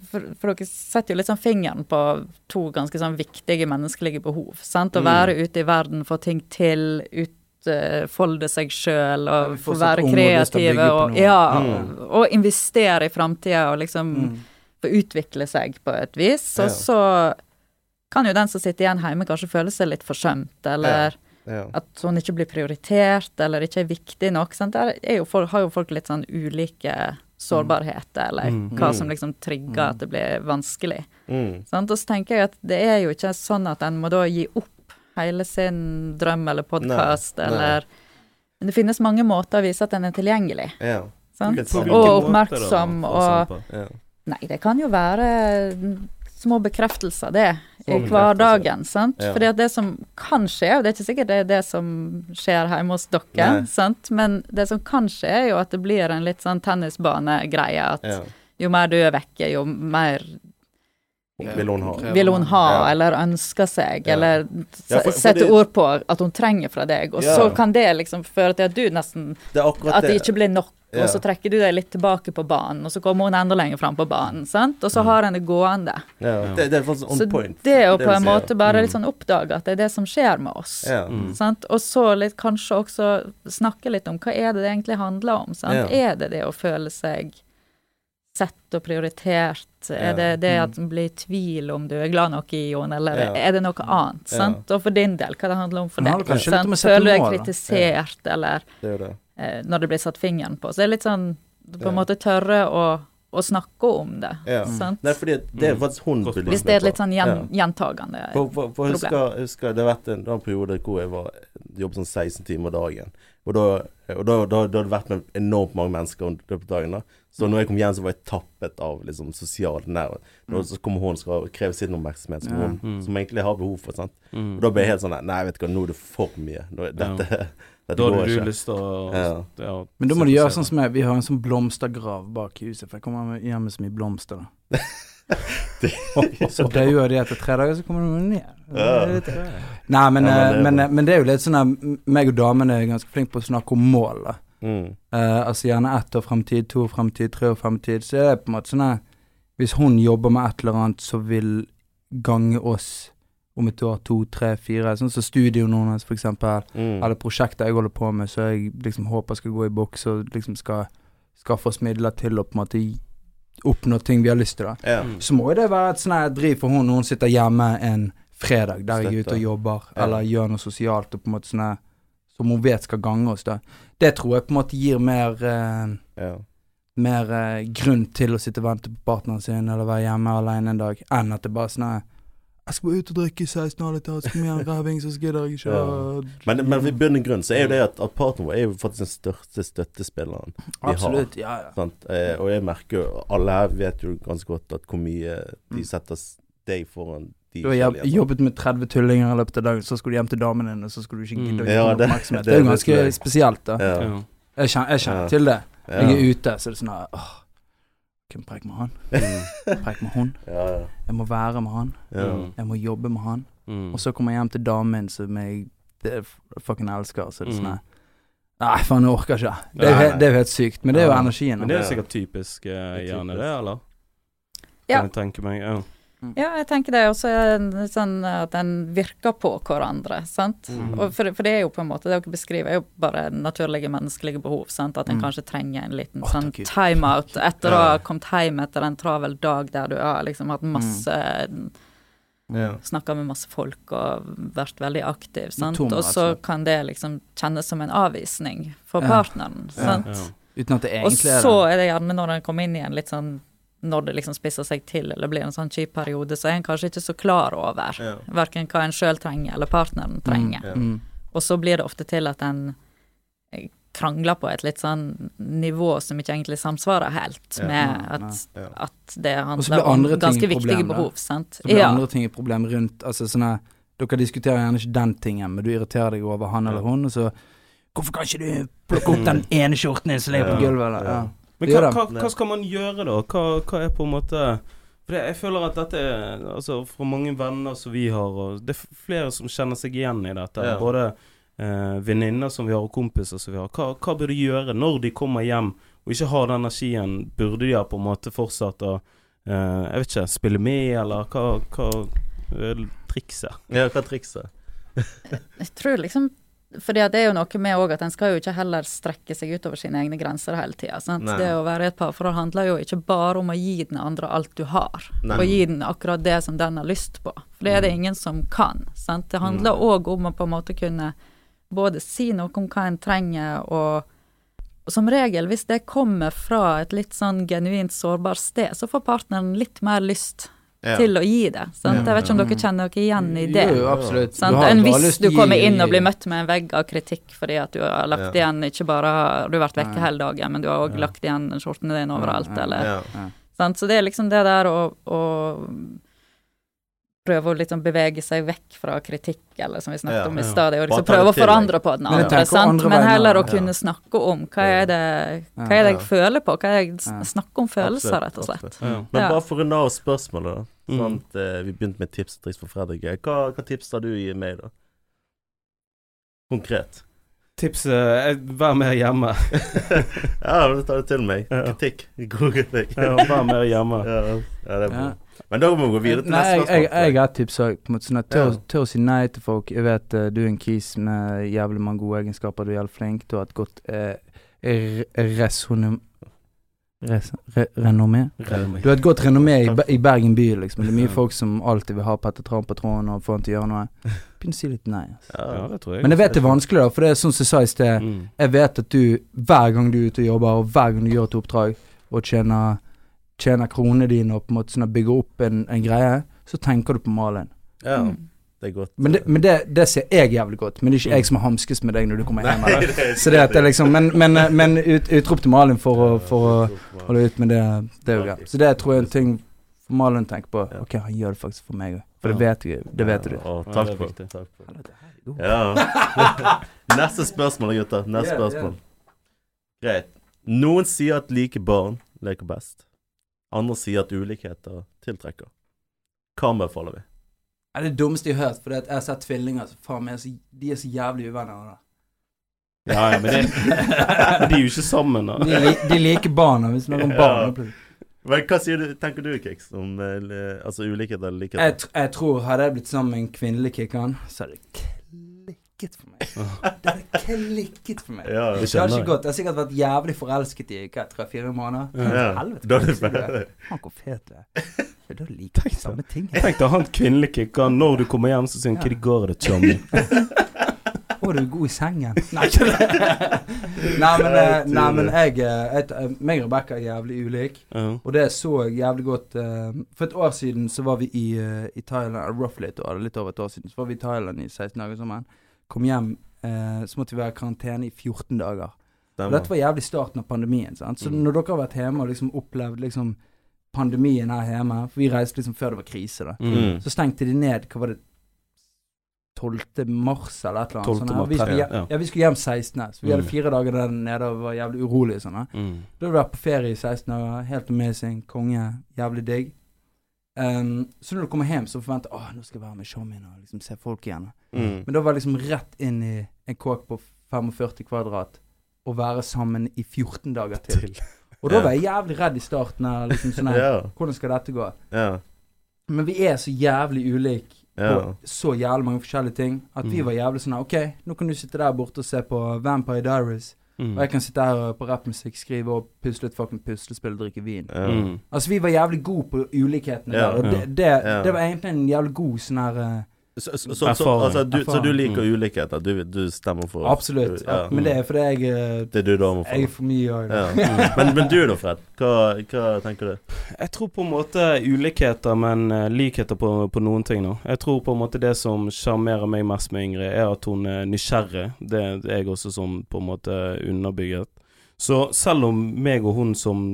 for, for dere setter jo litt sånn fingeren på to ganske sånn viktige menneskelige behov. sant? Å Mm. være ute i verden, få ting til, utfolde seg sjøl og få være og kreative og, ja, Mm. og, og investere i framtida og liksom Mm. få utvikle seg på et vis. Og Ja. så kan jo den som sitter igjen hjemme kanskje føle seg litt forsømt, eller Ja. at hun ikke blir prioritert, eller ikke er viktig nok. Sant? Der er jo folk, har jo folk litt sånn ulike sårbarheter, eller Mm. hva Mm. som liksom trigger at det blir vanskelig. Mm. Sant? Og så tenker jeg at det er jo ikke sånn at en må da gi opp hele sin drøm eller podkast, eller nei. Men det finnes mange måter å vise at en er tilgjengelig. Ja. Sant? Og oppmerksom og ja. Nei, det kan jo være små bekreftelser, det, i hverdagen, sant. Ja. Fordi at det som kan skje, og det er ikke sikkert det er det som skjer hjemme hos dere, Nei. sant, men det som kan skje, er jo at det blir en litt sånn tennisbanegreie, at ja. jo mer du er vekke, jo mer Vil hun ha. vil hun ha, Ja. eller ønsker seg, Ja. eller Ja, sette ord på at hun trenger fra deg, og Ja. så kan det liksom føre til at du nesten Det At det ikke blir nok, Ja. og så trekker du deg litt tilbake på banen, og så kommer hun enda lenger fram på banen, sant, og så har hun det gående. Ja. Det, det er faktisk on Så point. det å på en si, måte bare mm. litt sånn oppdage at det er det som skjer med oss. Ja. Mm. Sant? Og så litt, kanskje også snakke litt om hva er det det egentlig handler om. Sant? Ja. Er det det å føle seg sett og prioritert? Er det det at en blir i tvil om du er glad nok i Jon, eller Ja. er det noe annet? Ja. Sant? Og for din del, hva det handler om for deg. det sant? Føler du deg kritisert, eller Det er det. eh, når det blir satt fingeren på. Så det er litt sånn på en måte tørre å, å snakke om det. Ja. Sant? Nei, fordi det er Mm. faktisk hun Godt Hvis det er litt sånn Ja. gjen, gjentagende For, for, for problem. husker, husker Det har vært en, en periode hvor jeg var jobbet sånn 16 timer dagen. Og da, og da, da, da hadde det vært med enormt mange mennesker under løpet av dagen. da Så når jeg kom hjem, så var jeg tappet av liksom sosial nærhet. Når så kommer hun skal kreve sin oppmerksomhet, som, Ja. hun, Mm. som egentlig har behov for. sant Mm. Og da ble jeg helt sånn Nei, vet du hva, nå er det for mye. Nå, dette, *laughs* dette Da hadde du lyst til å Ja. ja, Men da må du gjøre sånn som jeg. Vi har en sånn blomstergrav bak i huset, for jeg kommer hjem med så mye blomster, da. *laughs* Så dauer de etter tre dager, så kommer de ned. Det Nei, men, Ja, men eh, det men, eh, men det er jo litt sånn at meg og damene er ganske flinke på å snakke om mål, da. Mm. Uh, altså gjerne ett år fremtid, to år fremtid, tre år fremtid. Så er det på en måte sånn at hvis hun jobber med et eller annet som vil gange oss om et år, to, tre, fire, sånn som studioen hennes for eksempel, Mm. eller prosjekter jeg holder på med, så jeg liksom håper skal gå i boks og liksom skal skaffe oss midler til å på en måte oppnå ting vi har lyst til, da. Ja. Mm. Så må jo det være et sånn driv for hun når hun sitter hjemme en fredag der jeg er ute og jobber, Ja. eller gjør noe sosialt og på en måte sånn som hun vet skal gange oss, da. Det tror jeg på en måte gir mer eh, ja. mer eh, grunn til å sitte og vente på partneren sin, eller være hjemme alene en dag, enn at det bare er sånn Jeg skal ut og drikke i 16 alle litt, skal vi ha en *laughs* ræving, så gidder jeg ikke ja. Men, men i bunn og grunn så er jo det at, at partneren vår er jo faktisk den største støttespilleren. vi har. Absolutt. Ja, ja. Sant? Eh, og jeg merker jo Alle her vet jo ganske godt at hvor mye de Mm. setter deg foran de Du har jobb- jobbet med 30 tullinger i løpet av dagen, så skulle du hjem til damen din, og så skulle du ikke gidde å Mm. gi Ja, det- oppmerksomhet. det- Det er jo ganske spesielt, da. Ja. Ja. Jeg kjenner, jeg kjenner Ja. til det. Jeg er ute, så er det sånn her åh, preik med han? Mm. *laughs* Preik med hun. Ja, ja. Jeg må være med han. ja. Mm. Jeg må jobbe med han. Mm. Og så kommer jeg hjem til damen min som jeg det fucking elsker, så det er sånn Mm. her Nei, faen, jeg orker ikke. Det er, det er jo helt sykt. Men det er jo energien. Men det er jo sikkert typisk uh, er typisk. det, eller? Ja. Kan jeg tenke meg. Ja. Ja, jeg tenker det også er det sånn at en virker på hverandre, sant. Mm. Og for, for det er jo på en måte, det dere beskriver er jo bare naturlige menneskelige behov, sant. At en Mm. kanskje trenger en liten oh, sånn timeout etter å ha kommet hjem etter en travel dag der du har liksom hatt masse Ja. Snakka med masse folk og vært veldig aktiv, sant. Og så kan det liksom kjennes som en avvisning for Ja. partneren, sant. Ja. Uten at det Og egentlig er så er det gjerne når en kommer inn i en litt sånn Når det liksom spisser seg til eller blir en sånn kjip periode, så er en kanskje ikke så klar over Ja. verken hva en sjøl trenger eller partneren trenger. Ja. Mm. Og så blir det ofte til at en eh, krangler på et litt sånn nivå som ikke egentlig samsvarer helt Ja. med Nei, at, nei. Ja. at det handler om ganske viktige behov, sant. Så blir Ja. andre ting et problem rundt Altså sånne, Dere diskuterer gjerne ikke den tingen, men du irriterer deg over han eller hun, og så Hvorfor kan ikke du plukke opp den ene skjorten din som ligger på gulvet, eller? Ja. Men hva, hva, hva skal man gjøre da? Hva, hva er på en måte For det, jeg føler at dette er Altså, fra mange venner som vi har, og det er flere som kjenner seg igjen i dette. Ja. Både eh, venninner som vi har, og kompiser som vi har. Hva, hva bør de gjøre når de kommer hjem og ikke har den energien? Burde de ha på en måte fortsatt å eh, Jeg vet ikke, spille med, eller hva, hva er trikset? Ja, hva er trikset? *laughs* Jeg tror liksom at det er jo noe med òg at en skal jo ikke heller strekke seg utover sine egne grenser hele tida. Det å være et parforhold handler jo ikke bare om å gi den andre alt du har, Nei. og gi den akkurat det som den har lyst på. For det er det ingen som kan. Sant? Det handler òg om å på en måte kunne både si noe om hva en trenger, og, og som regel, hvis det kommer fra et litt sånn genuint sårbart sted, så får partneren litt mer lyst Ja. til å gi det. Sant? Jeg vet ikke om dere kjenner dere igjen i det. Jo, absolutt. Enn hvis du kommer inn og blir møtt med en vegg av kritikk fordi at du har lagt Ja. igjen ikke bare har du vært vekke hele dagen, men du har òg lagt igjen skjortene dine overalt, eller sant? Så det er liksom det der å, å prøve å liksom bevege seg vekk fra kritikk, eller som vi snakket Ja, om i stad, liksom prøve å forandre på den andre, sant? Men heller å kunne snakke om hva er det, hva er det jeg føler på, hva er det jeg snakker om følelser, rett og slett. Men bare for å runde av spørsmålet, da. Sånn at, eh, vi begynte med tips og triks for Fredrik. Hva, hva tips har du i meg, da? Konkret. Tipset er vær mer hjemme. *laughs* ja, det tar det til meg. Kritikk. God kritikk. Ja, vær mer hjemme. *laughs* Ja, ja, det er bra. Men da må vi gå videre til Nei, neste jeg, spørsmål. jeg, jeg har et tips òg. Sånn tør, Ja. tør å si nei til folk. Jeg vet uh, du er en kis med jævlig mange gode egenskaper. Du er jævlig flink. Du har et godt uh, re- resonem... Res, re, renommé? Du har et godt renommé i, i Bergen by, liksom. Det er mye folk som alltid vil ha Petter Tran på tråden og få han til å gjøre noe. Begynn å si litt nei. Altså. Ja. Ja, det tror jeg. Men jeg vet det er vanskelig, da, for det er sånn som jeg sa i sted. Mm. Jeg vet at du, hver gang du er ute og jobber, og hver gang du gjør et oppdrag, og tjener, tjener kronene dine og på en måte sånn bygger opp en, en greie, så tenker du på Malin. ja, Mm. det er godt. Men, det, men det, det ser jeg jævlig godt. Men det er ikke jeg som hamskes med deg når du kommer hjem. Nei, det Så det at det er liksom Men, men, men ut, utrop til Malin for å, for å holde ut med det. Det er jo greit. Så det tror jeg er en ting Malin tenker på. Ok, han gjør det faktisk for meg òg. For det vet jeg. Det vet du. Å, Ja, takk for. Takk for. Ja. *laughs* Neste spørsmål, gutter. Neste spørsmål. Greit. Noen sier at like barn leker best. Andre sier at ulikheter tiltrekker. Hva anbefaler vi? Det er det dummeste jeg har hørt, for jeg har sett tvillinger faen De er så jævlig uvenner. Da. Ja, ja, men, det, de er jo ikke sammen, da. De, de liker barna, hvis noen Ja. barn Men hva du, tenker du, Kix, om eh, altså ulikhet eller jeg, tr- jeg tror hadde jeg blitt sammen med en kvinnelig kicker, så hadde det klikket for meg. Det hadde klikket for meg. Ja, Det hadde skjønner ikke jeg. gått. Jeg har sikkert vært jævlig forelsket i hva, tre-fire måneder. ja. Helvete, Faen, hvor fet du er. *laughs* Da liker jeg samme ting. Tenk deg han kvinnelige kickeren når du kommer hjem, så sier han 'Hva går det, chummy?' *laughs* Å, du er god i sengen. *laughs* Nei, ikke det. Nei, men, eh, nei, men jeg, eh, jeg eh, meg og Rebekka er jævlig ulik. -huh. Og det så jeg jævlig godt eh, For et år siden så var vi i, eh, i Thailand, eh, roughly et år, litt over et år siden, så var vi i Thailand i 16 dager sammen. Kom hjem, eh, så måtte vi være i karantene i 14 dager. Og dette var jævlig starten av pandemien. Sant? Så Mm. når dere har vært hjemme og liksom opplevd liksom pandemien her hjemme For vi reiste liksom før det var krise, da. Mm. Så stengte de ned Hva var det 12. mars eller et eller annet. sånn mars, vi, skulle, ja. hjem- ja, vi skulle hjem 16. Så vi hadde Mm. fire dager der nede og var jævlig urolige. Sånn. Mm. Da hadde vi vært på ferie i 16 dager. Helt amazing. Konge. Jævlig digg. Um, så når du kommer hjem, så forventer du nå skal jeg være med showmien og liksom se folk igjen. Mm. Men da var jeg liksom rett inn i en kåk på 45 kvadrat og være sammen i 14 dager til. *laughs* Og da var jeg jævlig redd i starten. Liksom sånn her, *laughs* Ja. Hvordan skal dette gå? Yeah. Men vi er så jævlig ulike yeah. på så jævlig mange forskjellige ting at vi Mm. var jævlig sånn OK, nå kan du sitte der borte og se på Vampire Diaries. Mm. Og jeg kan sitte her og på rappmusikk, skrive og pusle et fucking puslespill og drikke vin. Mm. Altså, vi var jævlig gode på ulikhetene der. Og det, det, det var egentlig en jævlig god sånn her eh, Så, så, så, så, altså, du, så du liker Mm. ulikheter? Du, du stemmer for Absolutt. Ja. Men det er fordi jeg eh, Det er du da Jeg er for? for mye òg. Ja. Men, men du da, Fred? Hva, hva tenker du? Jeg tror på en måte ulikheter, men eh, likheter på, på noen ting. nå Jeg tror på en måte det som sjarmerer meg mest med Ingrid, er at hun er nysgjerrig. Det er jeg også som på en måte underbygget. Så selv om meg og hun som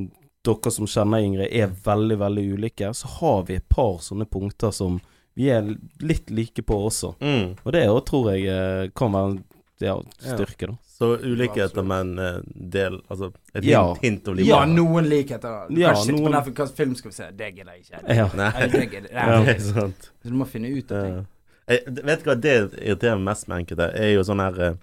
dere som kjenner Ingrid, er veldig, veldig ulike, så har vi et par sånne punkter som vi er litt like på også. Mm. Og det òg tror jeg kommer kan være en ja, styrke, da. Så ulikheter, men en del Altså et Ja. hint, hint om Ja, noen likheter. Du Ja, kan ikke sitte på noen- Netflix, hvilken film skal vi se? Det gidder jeg ikke. Ja. Nei, Nei, det *laughs* Ja. det ikke. er sant. Så Du må finne ut av ting. Ja. Jeg, vet du hva det irriterer meg mest med enkelte? Er jo sånn her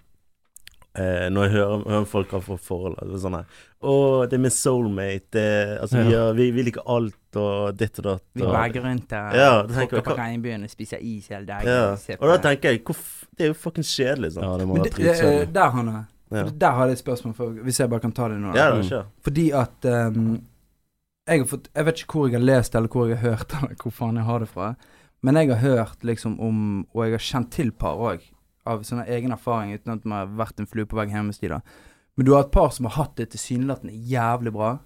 eh, Når jeg hører, hører folk har fått forhold er Sånn her Å, det er min soulmate. Det, altså, vi, gjør- vi, vi liker alt og ditt og datt. Vi og- rundt der, Ja, tråkker på regnbuen og spiser is hele dagen. ja. Og da tenker jeg hvor f Det er jo fucking kjedelig, sant. Ja, det må Men være det, eh, dritkjedelig. der, har Ja, Der har jeg et spørsmål, for, hvis jeg bare kan ta det nå. da. ja det. Fordi at um, jeg har fått Jeg vet ikke hvor jeg har lest eller hvor jeg har hørt eller *laughs* hvor faen jeg har det fra. Men jeg har hørt liksom om Og jeg har kjent til par òg, av sånn egen erfaring, uten at man har vært en flue på veggen hjemme hos de da. Men du har et par som har hatt det tilsynelatende jævlig bra.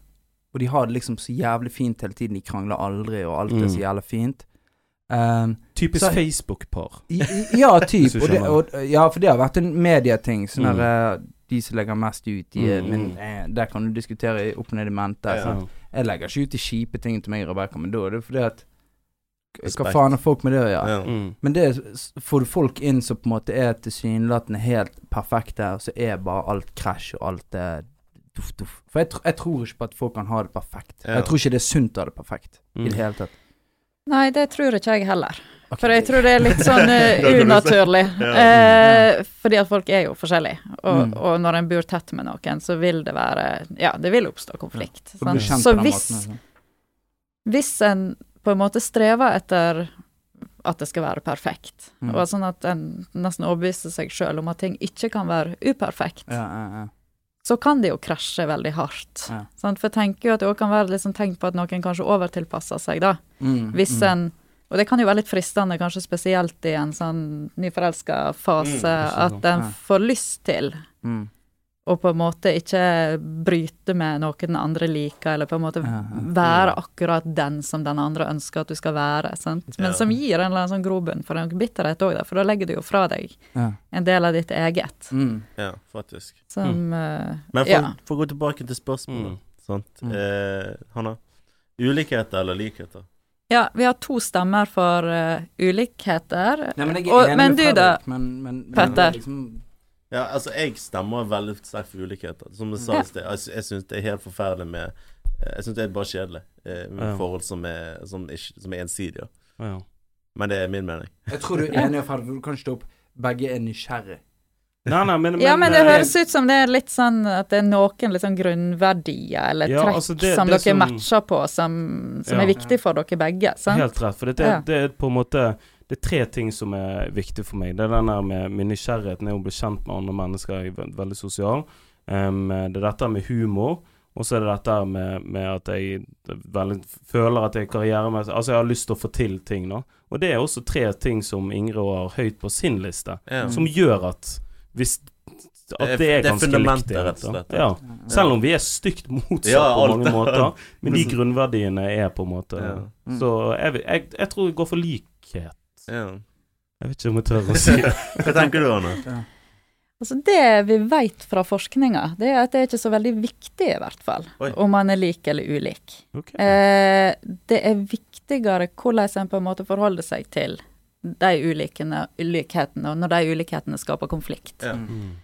Og de har det liksom så jævlig fint hele tiden. De krangler aldri, og alt er så Mm. jævlig fint. Um, Typisk Facebook-par. ja, *laughs* typ. Og det, og, ja, for det har vært en medieting. Sånn Mm. der, eh, De som legger mest ut, de, Mm. men eh, der kan du diskutere opp og ned i mente. Ja, ja. Jeg legger ikke ut de kjipe tingene til meg Rebekka, men da er det fordi at Hva faen har folk med det å gjøre? Ja. Mm. Men det får du folk inn som på en måte er tilsynelatende helt perfekte, og så er bare alt krasj og alt det duff, duff. For jeg, tr jeg tror ikke på at folk kan ha det perfekt. Ja. Jeg tror ikke det er sunt å ha det perfekt i Mm. det hele tatt. Nei, det tror ikke jeg heller. Okay. For jeg tror det er litt *laughs* sånn eh, si- unaturlig. Eh, fordi at folk er jo forskjellige. Og, Mm. og når en bor tett med noen, så vil det være Ja, det vil oppstå konflikt. Ja. Så hvis, måten, altså. hvis en på en måte strever etter at det skal være perfekt, Mm. og sånn at en nesten overbeviser seg sjøl om at ting ikke kan være uperfekt, Ja, ja, ja. så kan det jo krasje veldig hardt. For jeg tenker jo at det også kan være sånn tegn på at noen kanskje overtilpasser seg, da. Mm, Hvis mm. en Og det kan jo være litt fristende, kanskje spesielt i en sånn nyforelska fase, Mm, at en Ja. får lyst til mm. Å på en måte ikke bryte med noe den andre liker, eller på en måte være akkurat den som den andre ønsker at du skal være, sant. Men som gir en eller annen sånn grobunn for en bitterhet òg, for da legger du jo fra deg en del av ditt eget. Mm. ja, faktisk. Som eh, Men for, Ja. for å gå tilbake til spørsmålet, Mm. sant. Mm. Eh, Hanna, ulikheter eller likheter? Ja, vi har to stemmer for uh, ulikheter. Nei, men jeg er Og- enig men du da, men Petter? Liksom, Ja, altså, jeg stemmer veldig sterkt for ulikheter. Som jeg sa i sted, jeg, sy- jeg syns det er helt forferdelig med eh, Jeg syns det er bare kjedelig eh, med Ja. forhold som er, som, ikke, som er ensidige. Ja. Men det er min mening. jeg tror du er enig, Fredrik, for du kan ikke stå opp Begge er nysgjerrig. Nei, nei, men, Ja, men det høres ut som det er litt sånn at det er noen sånn grunnverdier eller Ja, trekk altså det- som det dere som- matcher på, som, som Ja. er viktig for dere begge. Sant? Helt rett. For det, det, Ja. det er på en måte Det er tre ting som er viktig for meg. Det er den der med, min nysgjerrighet når å bli kjent med andre mennesker. Jeg er veldig sosial. Um, det er dette med humor. Og så er det dette med, med at jeg veldig føler at jeg karrieremessig Altså, jeg har lyst til å få til ting, da. Og det er også tre ting som Ingrid har høyt på sin liste, mm. som gjør at hvis At Det er- det er det er ganske likt. rett og slett. Ja. Selv om vi er stygt motsatt Ja, på mange måter. Men de *laughs* grunnverdiene er på en måte Ja. Mm. Så jeg, jeg, jeg tror jeg går for likhet. Ja. Jeg vet ikke om jeg tør å *laughs* si det. Hva tenker du, Anne? Altså Det vi vet fra forskninga, det er at det er ikke så veldig viktig, i hvert fall, Oi. om man er lik eller ulik. Okay. Eh, det er viktigere hvordan en på en måte forholder seg til de ulikene, ulikhetene, og når de ulikhetene skaper konflikt. Ja. Mm.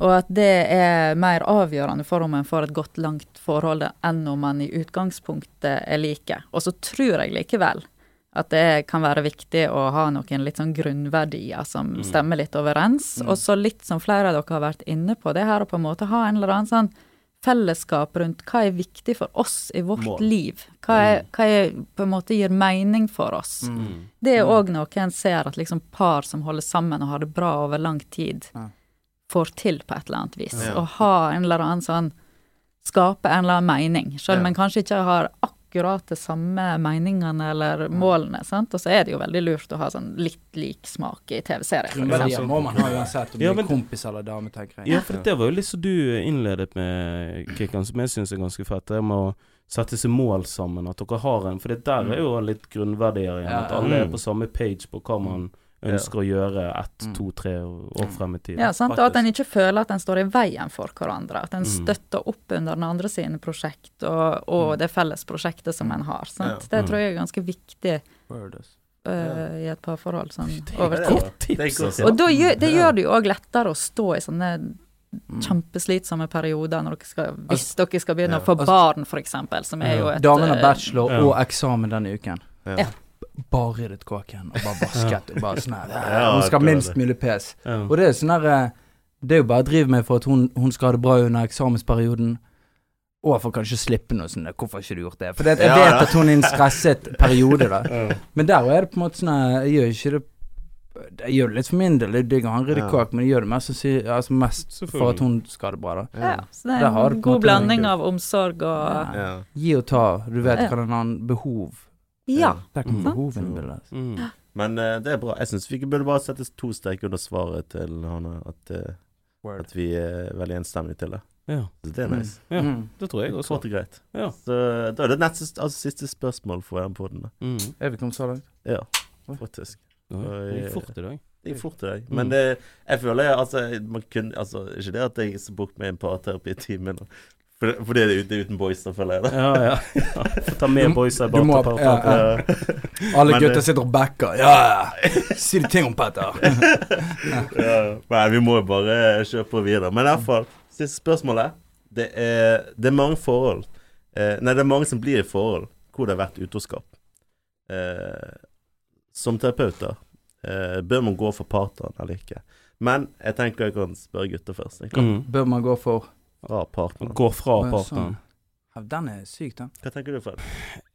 Og at det er mer avgjørende for om en får et godt, langt forhold enn om man i utgangspunktet er like. Og så tror jeg likevel at det kan være viktig å ha noen litt sånn grunnverdier som Mm. stemmer litt overens. Mm. Og så litt som flere av dere har vært inne på, det her å på en måte ha en eller annen sånn fellesskap rundt hva er viktig for oss i vårt Mål. liv. Hva er, hva er på en måte gir mening for oss. Mm. Mm. Det er Mm. òg noe en ser at liksom par som holder sammen og har det bra over lang tid, Ja. får til på et eller annet vis. Ja. Ha en eller annen sånn Skape en eller annen mening, selv om Ja. en kanskje ikke har akkurat de samme meningene eller målene. sant? Og så er det jo veldig lurt å ha sånn litt lik smak i TV-serier. Grunnverdier må man ha uansett om Ja, du er kompis eller dame, tenker jeg. Ja, for det var jo litt som du innledet med, Kikkan, som jeg syns er ganske fett. Det med å sette seg mål sammen. At dere har en For det der er jo litt grunnverdier igjen. At alle er mm. på samme page på hva man ønsker å gjøre ett, Mm. to, tre år frem i tid. Ja, sant? Og at en ikke føler at en står i veien for hverandre. At en Mm. støtter opp under den andre sine prosjekt og, og Mm. det felles prosjektet som en har. Sant? Ja. Det tror jeg er ganske viktig Uh, i et parforhold sånn over er tid. det altså. Og da gjør, det gjør det jo òg lettere å stå i sånne Mm. kjempeslitsomme perioder når dere skal, hvis dere skal begynne ja. å få Altså- barn, f.eks., som er jo et har eh, bachelor ja. og eksamen denne uken. Ja. Bare ryddet kåken og bare vasket og bare sånn her. *laughs* Ja, Hun skal ha minst mulig pes. Ja. Og det er sånn der eh, Det er jo bare å drive med for at hun, hun skal ha det bra under eksamensperioden. Og for kanskje slippe noe sånn 'Hvorfor har ikke du gjort det?' For jeg Ja, vet ja. at hun er i en stresset periode, da. *laughs* Ja. Men der er det på en måte sånn Jeg gjør ikke det Jeg gjør det litt for min del. Jeg er digg å ha en ryddig kåk, men jeg gjør det mest, altså mest for at hun skal ha det bra, da. Ja, så det er en god blanding av omsorg og Ja. Gi og ta. Du vet Ja. hva den har behov Ja. Der kommer Mm. behovet inn i. Mm. Men uh, det er bra. Jeg syns vi burde bare sette to streker under svaret til Hanne. At, uh, at vi er veldig enstemmige til det. Ja. Så det er Mm. nice. Ja. Mm. Det tror jeg også. Kort og greit. Ja. Så da er det neste, altså, siste spørsmål for den poden. Mm. Er vi kommet så langt? Ja, faktisk. Ja, Det gikk fort i dag. Det gikk fort i dag. Mm. Men det, jeg føler altså, man kunne, altså Ikke det at jeg så bort med en paraterapi i timen for det er ute uten boys, da føler jeg det. Ja, ja. *laughs* ja. Ta med boys, boysa bak til ja, ja. Alle gutter sitter og backer. Ja! Si det ting om Petter. *laughs* ja. Nei, vi må jo bare kjøpe på videre. Men i hvert fall, siste spørsmålet. Det er, det er mange forhold eh, Nei, det er mange som blir i forhold hvor det har vært utroskap. Eh, som terapeuter eh, bør man gå for partneren eller ikke. Men jeg tenker jeg kan spørre gutter først. Mm. Bør man gå for Fra partneren. Gå fra Å, ja, partneren. ja, Den er syk, den. Hva tenker du, Fred?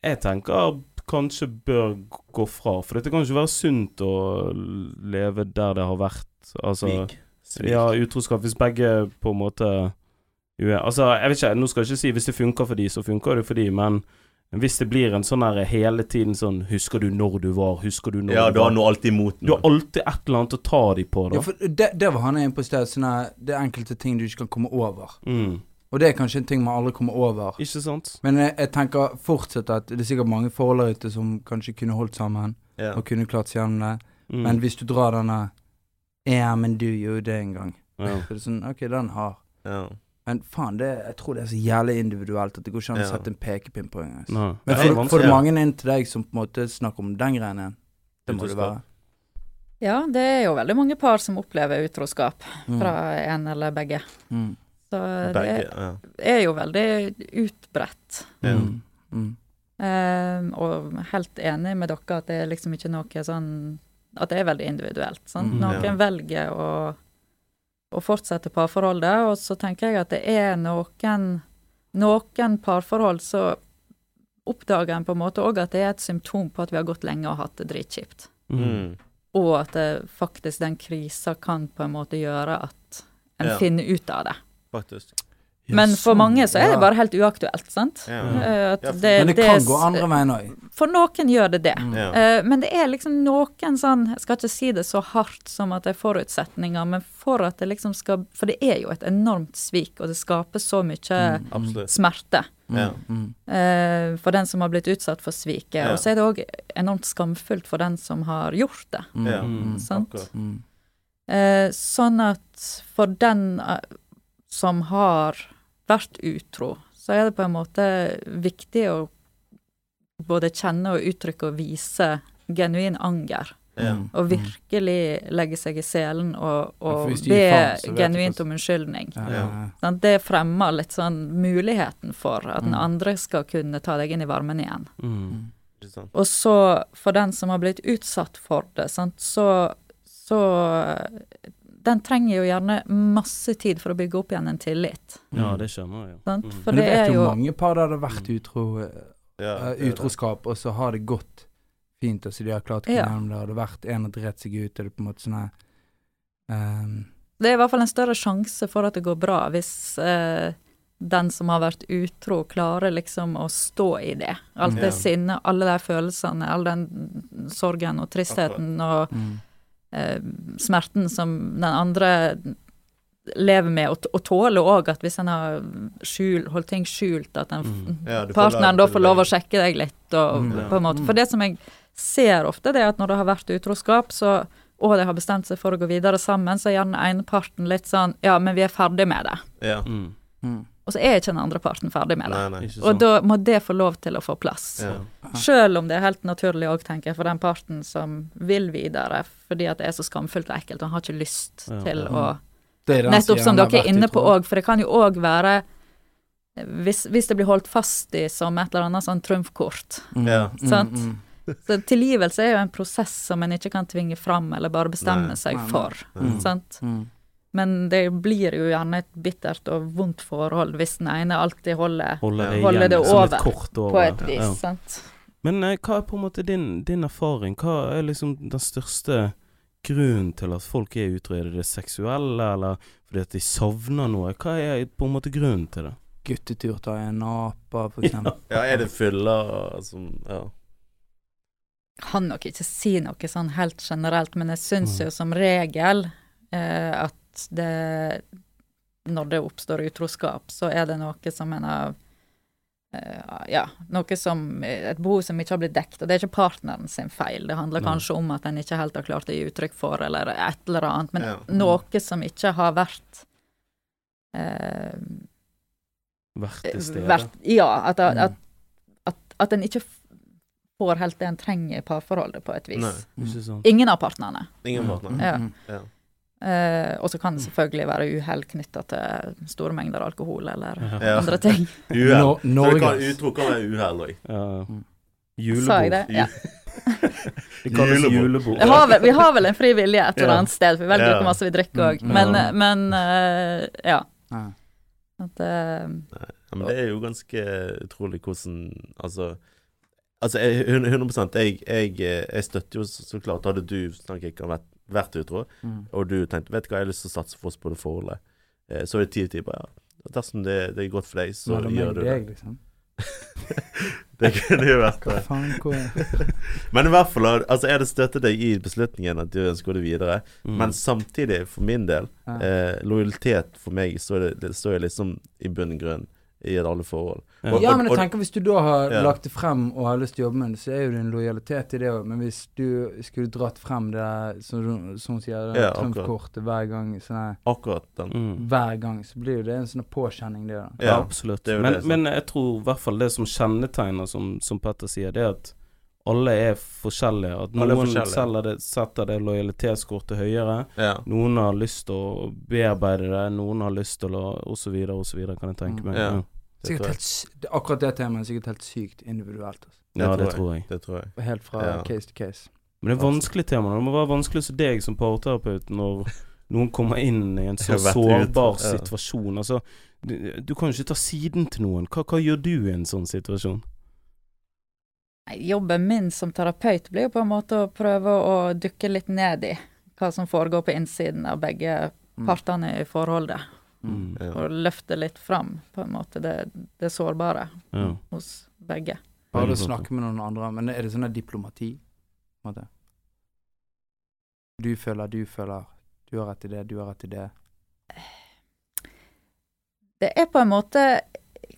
Jeg tenker kanskje bør gå fra, for dette kan ikke være sunt å leve der det har vært Altså Svik. Svik. Ja, utroskap. Hvis begge på en måte Altså, jeg vet ikke, nå skal jeg ikke si hvis det funker for de, så funker det for de, men hvis det blir en sånn her hele tiden sånn Husker du når du var? Husker du når Ja, du du har var? noe alltid imot noe. Du har alltid et eller annet å ta de på, da. Ja, for det, det var han inne på i sted. Sånne, det er enkelte ting du ikke kan komme over. mm. Og det er kanskje en ting man aldri kommer over. Ikke sant? Men jeg, jeg tenker fortsatt at det er sikkert mange forhold der ute som kanskje kunne holdt sammen, yeah. og kunne klart seg gjennom det. Mm. Men hvis du drar denne Ja, men du gjorde det en gang. ja. Så det er sånn OK, den har. Ja. Men faen, det, jeg tror det er så jævlig individuelt at det går ikke an å Ja. sette en pekepinn på engang. gang. Men får, får du mange inn til deg som på en måte snakker om den greia igjen? Det må det være. Ja, det er jo veldig mange par som opplever utroskap Mm. fra en eller begge. Mm. Så Begge. det Ja. er jo veldig utbredt. Mm. Mm. Eh, og helt enig med dere at det er liksom ikke noe sånn At det er veldig individuelt. Sånn. Mhm. Noen Ja. velger å, å fortsette parforholdet, og så tenker jeg at det er noen Noen parforhold så oppdager en på en måte òg at det er et symptom på at vi har gått lenge og hatt det dritkjipt. Mm. Mm. Og at det, faktisk den krisa kan på en måte gjøre at en Ja. finner ut av det. Faktisk. Ja, Men for mange så er det bare helt uaktuelt, sant? Ja. Eh, At det, Men det det- kan gå andre veien òg. For noen gjør det det. Mm. Ja. Eh, men det er liksom noen sånn Jeg skal ikke si det så hardt som at det er forutsetninger, men for at det liksom skal For det er jo et enormt svik, og det skaper så mye Mm. Smerte Mm. eh, for den som har blitt utsatt for sviket. Ja. Og så er det òg enormt skamfullt for den som har gjort det. Mm. Ja. Mm. Sant? Mm. Eh, sånn at for den som har vært utro, så er det på en måte viktig å både kjenne og uttrykke og vise genuin anger. Ja. Mm. Og virkelig legge seg i selen og, og ja, be faen, genuint om unnskyldning. Ja, Ja. ja. Det fremmer litt sånn muligheten for at den Mm. andre skal kunne ta deg inn i varmen igjen. Mm. Og så, for den som har blitt utsatt for det, sant, så, så Den trenger jo gjerne masse tid for å bygge opp igjen en tillit. Ja, det skjønner jeg. Sant? Mm. For Men det vet er jo mange par der det har vært utro, eh, Ja, eh, det det. utroskap, og så har det gått fint, og så de har klart å komme Ja. gjennom det, og det har vært en har drept seg ut, og det er på en måte sånn her um, Det er i hvert fall en større sjanse for at det går bra, hvis uh, den som har vært utro, klarer liksom å stå i det. Alt Ja. det sinnet, alle de følelsene, all den sorgen og tristheten og mm. Eh, smerten som den andre lever med, og, og tåler òg at hvis en har skjul, holdt ting skjult, at den, Mm. Ja, partneren da får lov å sjekke deg litt, og Mm. på en måte. For det som jeg ser ofte, det er at når det har vært utroskap, så og de har bestemt seg for å gå videre sammen, så er gjerne den ene parten litt sånn Ja, men vi er ferdig med det. Ja. Mm. Mm. Og så er ikke den andre parten ferdig med det. Nei, nei. Og da må det få lov til å få plass. Ja. Selv om det er helt naturlig òg, tenker jeg, for den parten som vil videre, fordi at det er så skamfullt og ekkelt, og han har ikke lyst Ja. til Ja. å Det Nettopp som dere er inne på òg, for det kan jo òg være hvis, hvis det blir holdt fast i som et eller annet sånn trumfkort. Mm, Ja. mm, Sant? mm. Så tilgivelse er jo en prosess som en ikke kan tvinge fram eller bare bestemme Nei. seg Nei, nei. for. Mm. Sant? Mm. Men det blir jo gjerne et bittert og vondt forhold hvis den ene alltid holder holder, det holder igjen det over over. på et vis. Ja. Sant? Men eh, hva er på en måte din, din erfaring? Hva er liksom den største grunnen til at folk er utro? Er det det seksuelle, eller fordi at de savner noe? Hva er på en måte grunnen til det? Guttetur til en ape, for *laughs* eksempel. Ja, er det fyller som Ja. Kan nok ikke si noe sånn helt generelt, men jeg syns jo som regel eh, at det Når det oppstår utroskap, så er det noe som en har eh, ja, noe som Et behov som ikke har blitt dekt. Og det er ikke partneren sin feil. Det handler Nei. kanskje om at en ikke helt har klart å gi uttrykk for, eller et eller annet. Men Ja. noe som ikke har vært eh, Vært til stede? vært, Ja, at, at, Mm. at, at, at en ikke får helt det en trenger i parforholdet, på et vis. Nei. Ikke sant? Ingen av partnerne. Ingen Mm. partner. Ja. Mm. Ja. Eh, og så kan det selvfølgelig være uhell knytta til store mengder alkohol eller Ja. Ja. andre ting. *laughs* Uhell. No, Så det kan, utro kan være uhell òg. Ja. Mm. Sa jeg Julebord. det? Ja. *laughs* Det kalles Julebord. julebord. Vi har vel, vi har vel en fri vilje et eller annet sted, for vi velger hvor masse vi drikker òg. Mm. Men, Ja. men uh, ja. At, uh, Ja, men det er jo ganske utrolig hvordan Altså, altså jeg, 100 jeg, jeg, jeg støtter jo så, klart Hadde du snakket ikke vært, vært utro, Mm. og du tenkte Vet du hva, jeg har lyst til å satse for oss på det forholdet, eh, så er det ti timer. ja. Dersom det, det er godt for deg, så Mellom gjør og du det. deg, liksom. *laughs* Det kunne jo vært det. faen, hvor *laughs* Men i hvert fall, altså er det støttet deg i beslutningen at du ønsker det videre. Mm. Men samtidig, for min del, eh, lojalitet for meg står det, det står liksom i bunn og grunn i et alle forhold. Ja. Og- og, men jeg tenker hvis du da har Ja. lagt det frem og har lyst til å jobbe med det, så er jo det en lojalitet i det òg. Men hvis du skulle dratt frem det der, som hun sier, det Ja, Trump-kortet hver gang sånne, Akkurat den. Mm. Hver gang, så blir jo det en sånn påkjenning, det da. Ja, Ja, absolutt. det er Men, det men jeg tror i hvert fall det som kjennetegner, som, som Petter sier, det er at alle er forskjellige. At noen forskjellige. selger det, setter det lojalitetskortet høyere. Ja. Noen har lyst til å bearbeide det, noen har lyst til å så videre, kan jeg tenke Mm. meg. Ja. Det tror helt, det- akkurat det temaet er sikkert helt sykt individuelt. Altså. ja Det det tror tror jeg. Det tror jeg. Helt fra Ja. case to case. Men det er vanskelig tema. Det må være vanskelig for deg som parterapeut når noen kommer inn i en så sårbar situasjon. Altså, du, du kan jo ikke ta siden til noen. Hva, hva gjør du i en sånn situasjon? Jobben min som terapeut blir jo på en måte å prøve å dykke litt ned i hva som foregår på innsiden av begge Mm. partene i forholdet. Mm. Ja. Og løfte litt fram, på en måte, det, det sårbare Ja. hos begge. Bare å snakke med noen andre. Men er det sånn diplomati? På en måte? Du føler, du føler. Du har rett i det, du har rett i det. Det er på en måte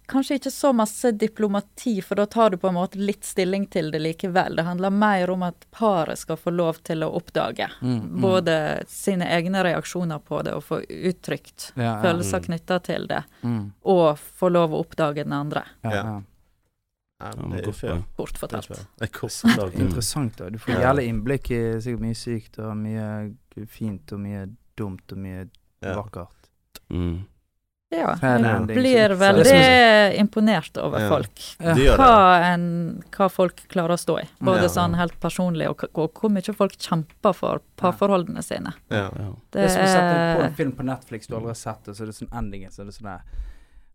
kanskje ikke så masse diplomati, for da tar du på en måte litt stilling til det likevel. Det handler mer om at paret skal få lov til å oppdage Mm, mm. både sine egne reaksjoner på det, og få uttrykt Ja, ja. følelser Mm. knytta til det, Mm. og få lov å oppdage den andre, Ja, Ja. det er kort fortalt. Interessant, da. Du får Ja. jævlig innblikk i sikkert mye sykt og mye fint og mye dumt og mye Ja. vakkert. Mm. Ja, jeg blir veldig imponert over folk. Hva, en, hva folk klarer å stå i. Både sånn helt personlig, og, og hvor mye folk kjemper for parforholdene sine. Det er som å sette på en film på Netflix du aldri har sett, og så er det sånn endingen, så er det sånn der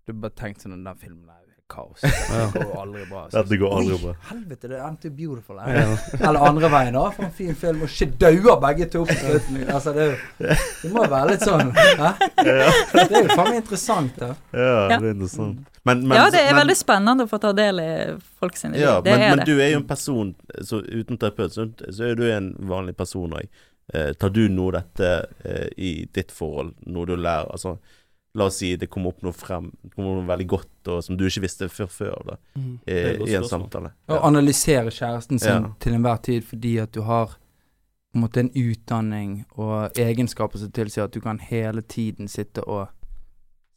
Du bare tenkt sånn Den filmen er helt kaos. *laughs* Det går aldri bra. Så- Dette går aldri Oi, bra. Helvete, det endte jo beautiful. Ja. Eller, *laughs* eller andre veien, da. For en fin film, og shit, dauer begge to på slutten. Altså, det, det må jo være litt sånn *laughs* hæ? Det er jo faen meg interessant, da. Ja, det er interessant. Men, men, ja, det er men, veldig spennende å få ta del i folk sine liv. Ja, det men, er men det. du er jo en person så uten terapeut, så, så er du en vanlig person òg. Eh, tar du noe av dette eh, i ditt forhold, noe du lærer? Altså, la oss si det kommer opp noe frem, det kommer noe veldig godt og som du ikke visste før før da, Mm. i, godt i en samtale. Å analysere kjæresten sin Ja. til enhver tid fordi at du har på en måte en utdanning og egenskaper som tilsier at du kan hele tiden sitte og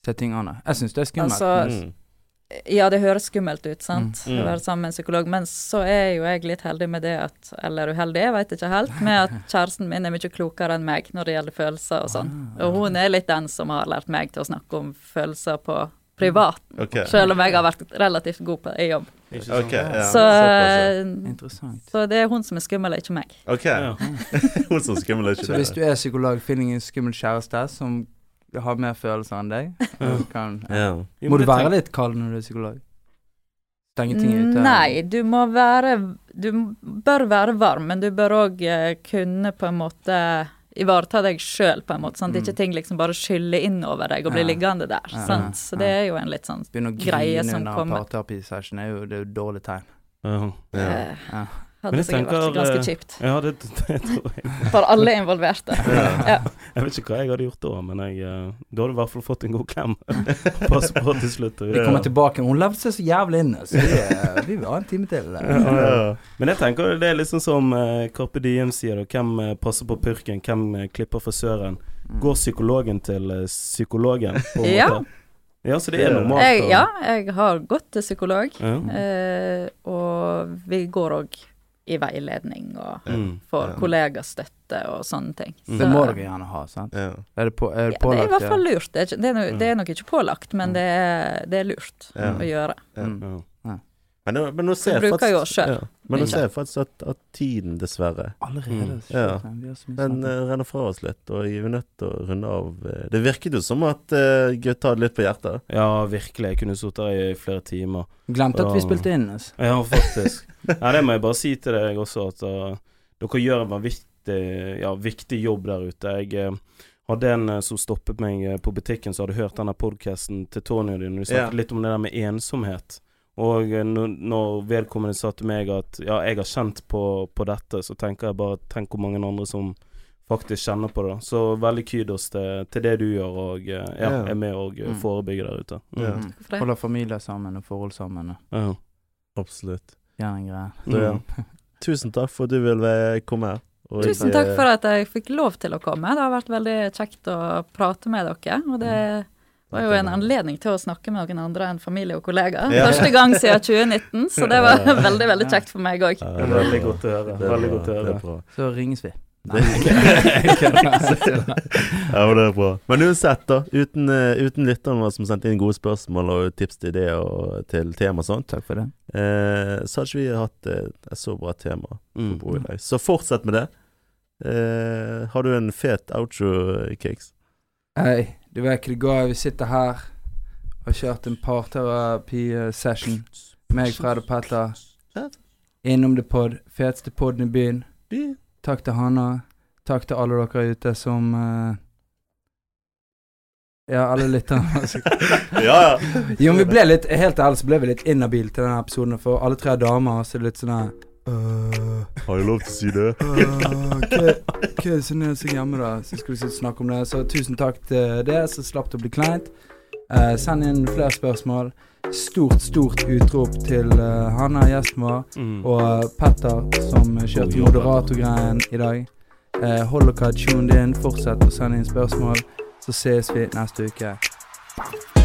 se tingene. Jeg syns det er skummelt. Altså, Mm. Ja, det høres skummelt ut, sant, Mm. å være sammen med en psykolog, men så er jo jeg litt heldig med det at Eller uheldig, jeg veit ikke helt, med at *laughs* kjæresten min er mye klokere enn meg når det gjelder følelser og sånn. Ah. Og hun er litt den som har lært meg til å snakke om følelser på privat, Okay. selv om jeg har vært relativt god på det i jobb. Sant? Ja. Så, eh, så det er hun som er skummel, ikke meg. Ok. Ja. *laughs* Hun som skummel er ikke Så hvis du er psykolog, finn ingen skummel kjæreste som har mer følelser enn deg. *laughs* Kan, Ja. Må du være litt kald når du er psykolog? Stenge ting ute? Nei, du må være Du bør være varm, men du bør òg kunne på en måte ivareta deg sjøl, på en måte. Sånn at ikke ting liksom bare skyller inn over deg og blir Mm. Ja. liggende der. Ja, sant? Så ja. det er jo en litt sånn Begynne å greie grine som under kommer. parterapisession er jo det er jo et dårlig tegn. Ja. Ja. Hadde sikkert tenker, vært ganske eh, kjipt. Ja, det, *laughs* det tror jeg. For alle involverte. *laughs* Ja. Jeg vet ikke hva jeg hadde gjort da, men jeg, eh, da hadde du i hvert fall fått en god klem. *laughs* Pass på til slutt. Vi kommer tilbake. Hun levde seg så jævlig inn, så vi, eh, vi vil ha en time til. Ja. Men jeg tenker det er liksom som Carpe Diem sier, da. Hvem passer på purken, hvem klipper frisøren? søren? Går psykologen til psykologen, på en Ja. måte? Ja, så det er normalt. Jeg, ja, jeg har gått til psykolog, Ja. eh, og vi går òg i veiledning og Mm. får Ja. kollegastøtte og sånne ting. Så, Det må dere gjerne ha, sant? Ja. Er det, på, er det Ja, det er i hvert fall lurt. Det er, det er, no, Mm. det er nok ikke pålagt, men det er, det er lurt Ja. å gjøre. Ja. Mm. Men, men nå ser Jeg faktisk, jo selv. ja. Men nå ser jeg faktisk at, at tiden, dessverre, Allerede? Mm. Ja. den uh, eh, renner fra oss litt, og vi er nødt til å runde av. eh, Det virket jo som at uh, gutta hadde litt på hjertet. ja, virkelig. Jeg kunne sittet her i flere timer. Glemte at vi spilte inn. Altså. Ja, faktisk. Ja, det må jeg bare si til deg også, at uh, dere gjør en vanvittig ja, viktig jobb der ute. Jeg uh, hadde en eh, som stoppet meg eh, på butikken, som hadde hørt denne podkasten til Tony og din. Du snakket yeah. litt om det der med ensomhet. Og eh, når, vedkommende sa til meg at ja, jeg har kjent på, på dette, så tenker jeg bare Tenk hvor mange andre som faktisk kjenner på det. Så veldig kudos til, til det du gjør, og eh, ja, Ja. er med og eh, Mm. forebygger der ute. Mm. Ja. Mm. Holder familier sammen og forhold sammen. Ja. Absolutt. gjør en greie. Så ja. Mm. *laughs* Tusen takk for at du ville komme her. Og, Tusen takk for at jeg fikk lov til å komme. Det har vært veldig kjekt å prate med dere. Og det var jo en anledning til å snakke med noen andre enn familie og kollegaer. Ja. Første gang siden 2019, så det var *laughs* veldig, veldig kjekt for meg òg. Ja, Det veldig godt å høre. Veldig godt å høre. Så ringes vi. Det, ja, men det er bra. Men uansett, da. Uten, eh, uten lytterne våre som sendte inn gode spørsmål og tips til ideer og til tema og sånt, Takk for det. eh, så hadde ikke vi hatt eh, et så bra tema på Mm. bordet i dag. Så fortsett med det. Eh, har du en fet outro, Cakes? Du vet ikke det går. Vi sitter her og har kjørt en parterapi-session. Meg, Fred og Petter. Innom The Pod. Feteste podden i byen. Takk til Hanna. Takk til alle dere ute som uh, Ja, alle lytterne. *laughs* ja, ja. jo, men vi ble litt Helt ærlig så ble vi litt inhabile til denne episoden, for alle tre er damer, så er det litt sånn her øh, Har jeg lov til å si det? Ok, Hva hva er jeg så hjemme, da? Så skal vi sitte og snakke om det. Så tusen takk til det, så slapp det å bli kleint. Eh, send inn flere spørsmål. Stort, stort utrop til uh, Hanna, gjesten vår, Mm. og eh, Petter, som kjørte moderatorgreien i dag. Eh, hold dere tuned in. Fortsett å sende inn spørsmål, så ses vi neste uke. mainstream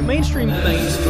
mainstream. Mainstream things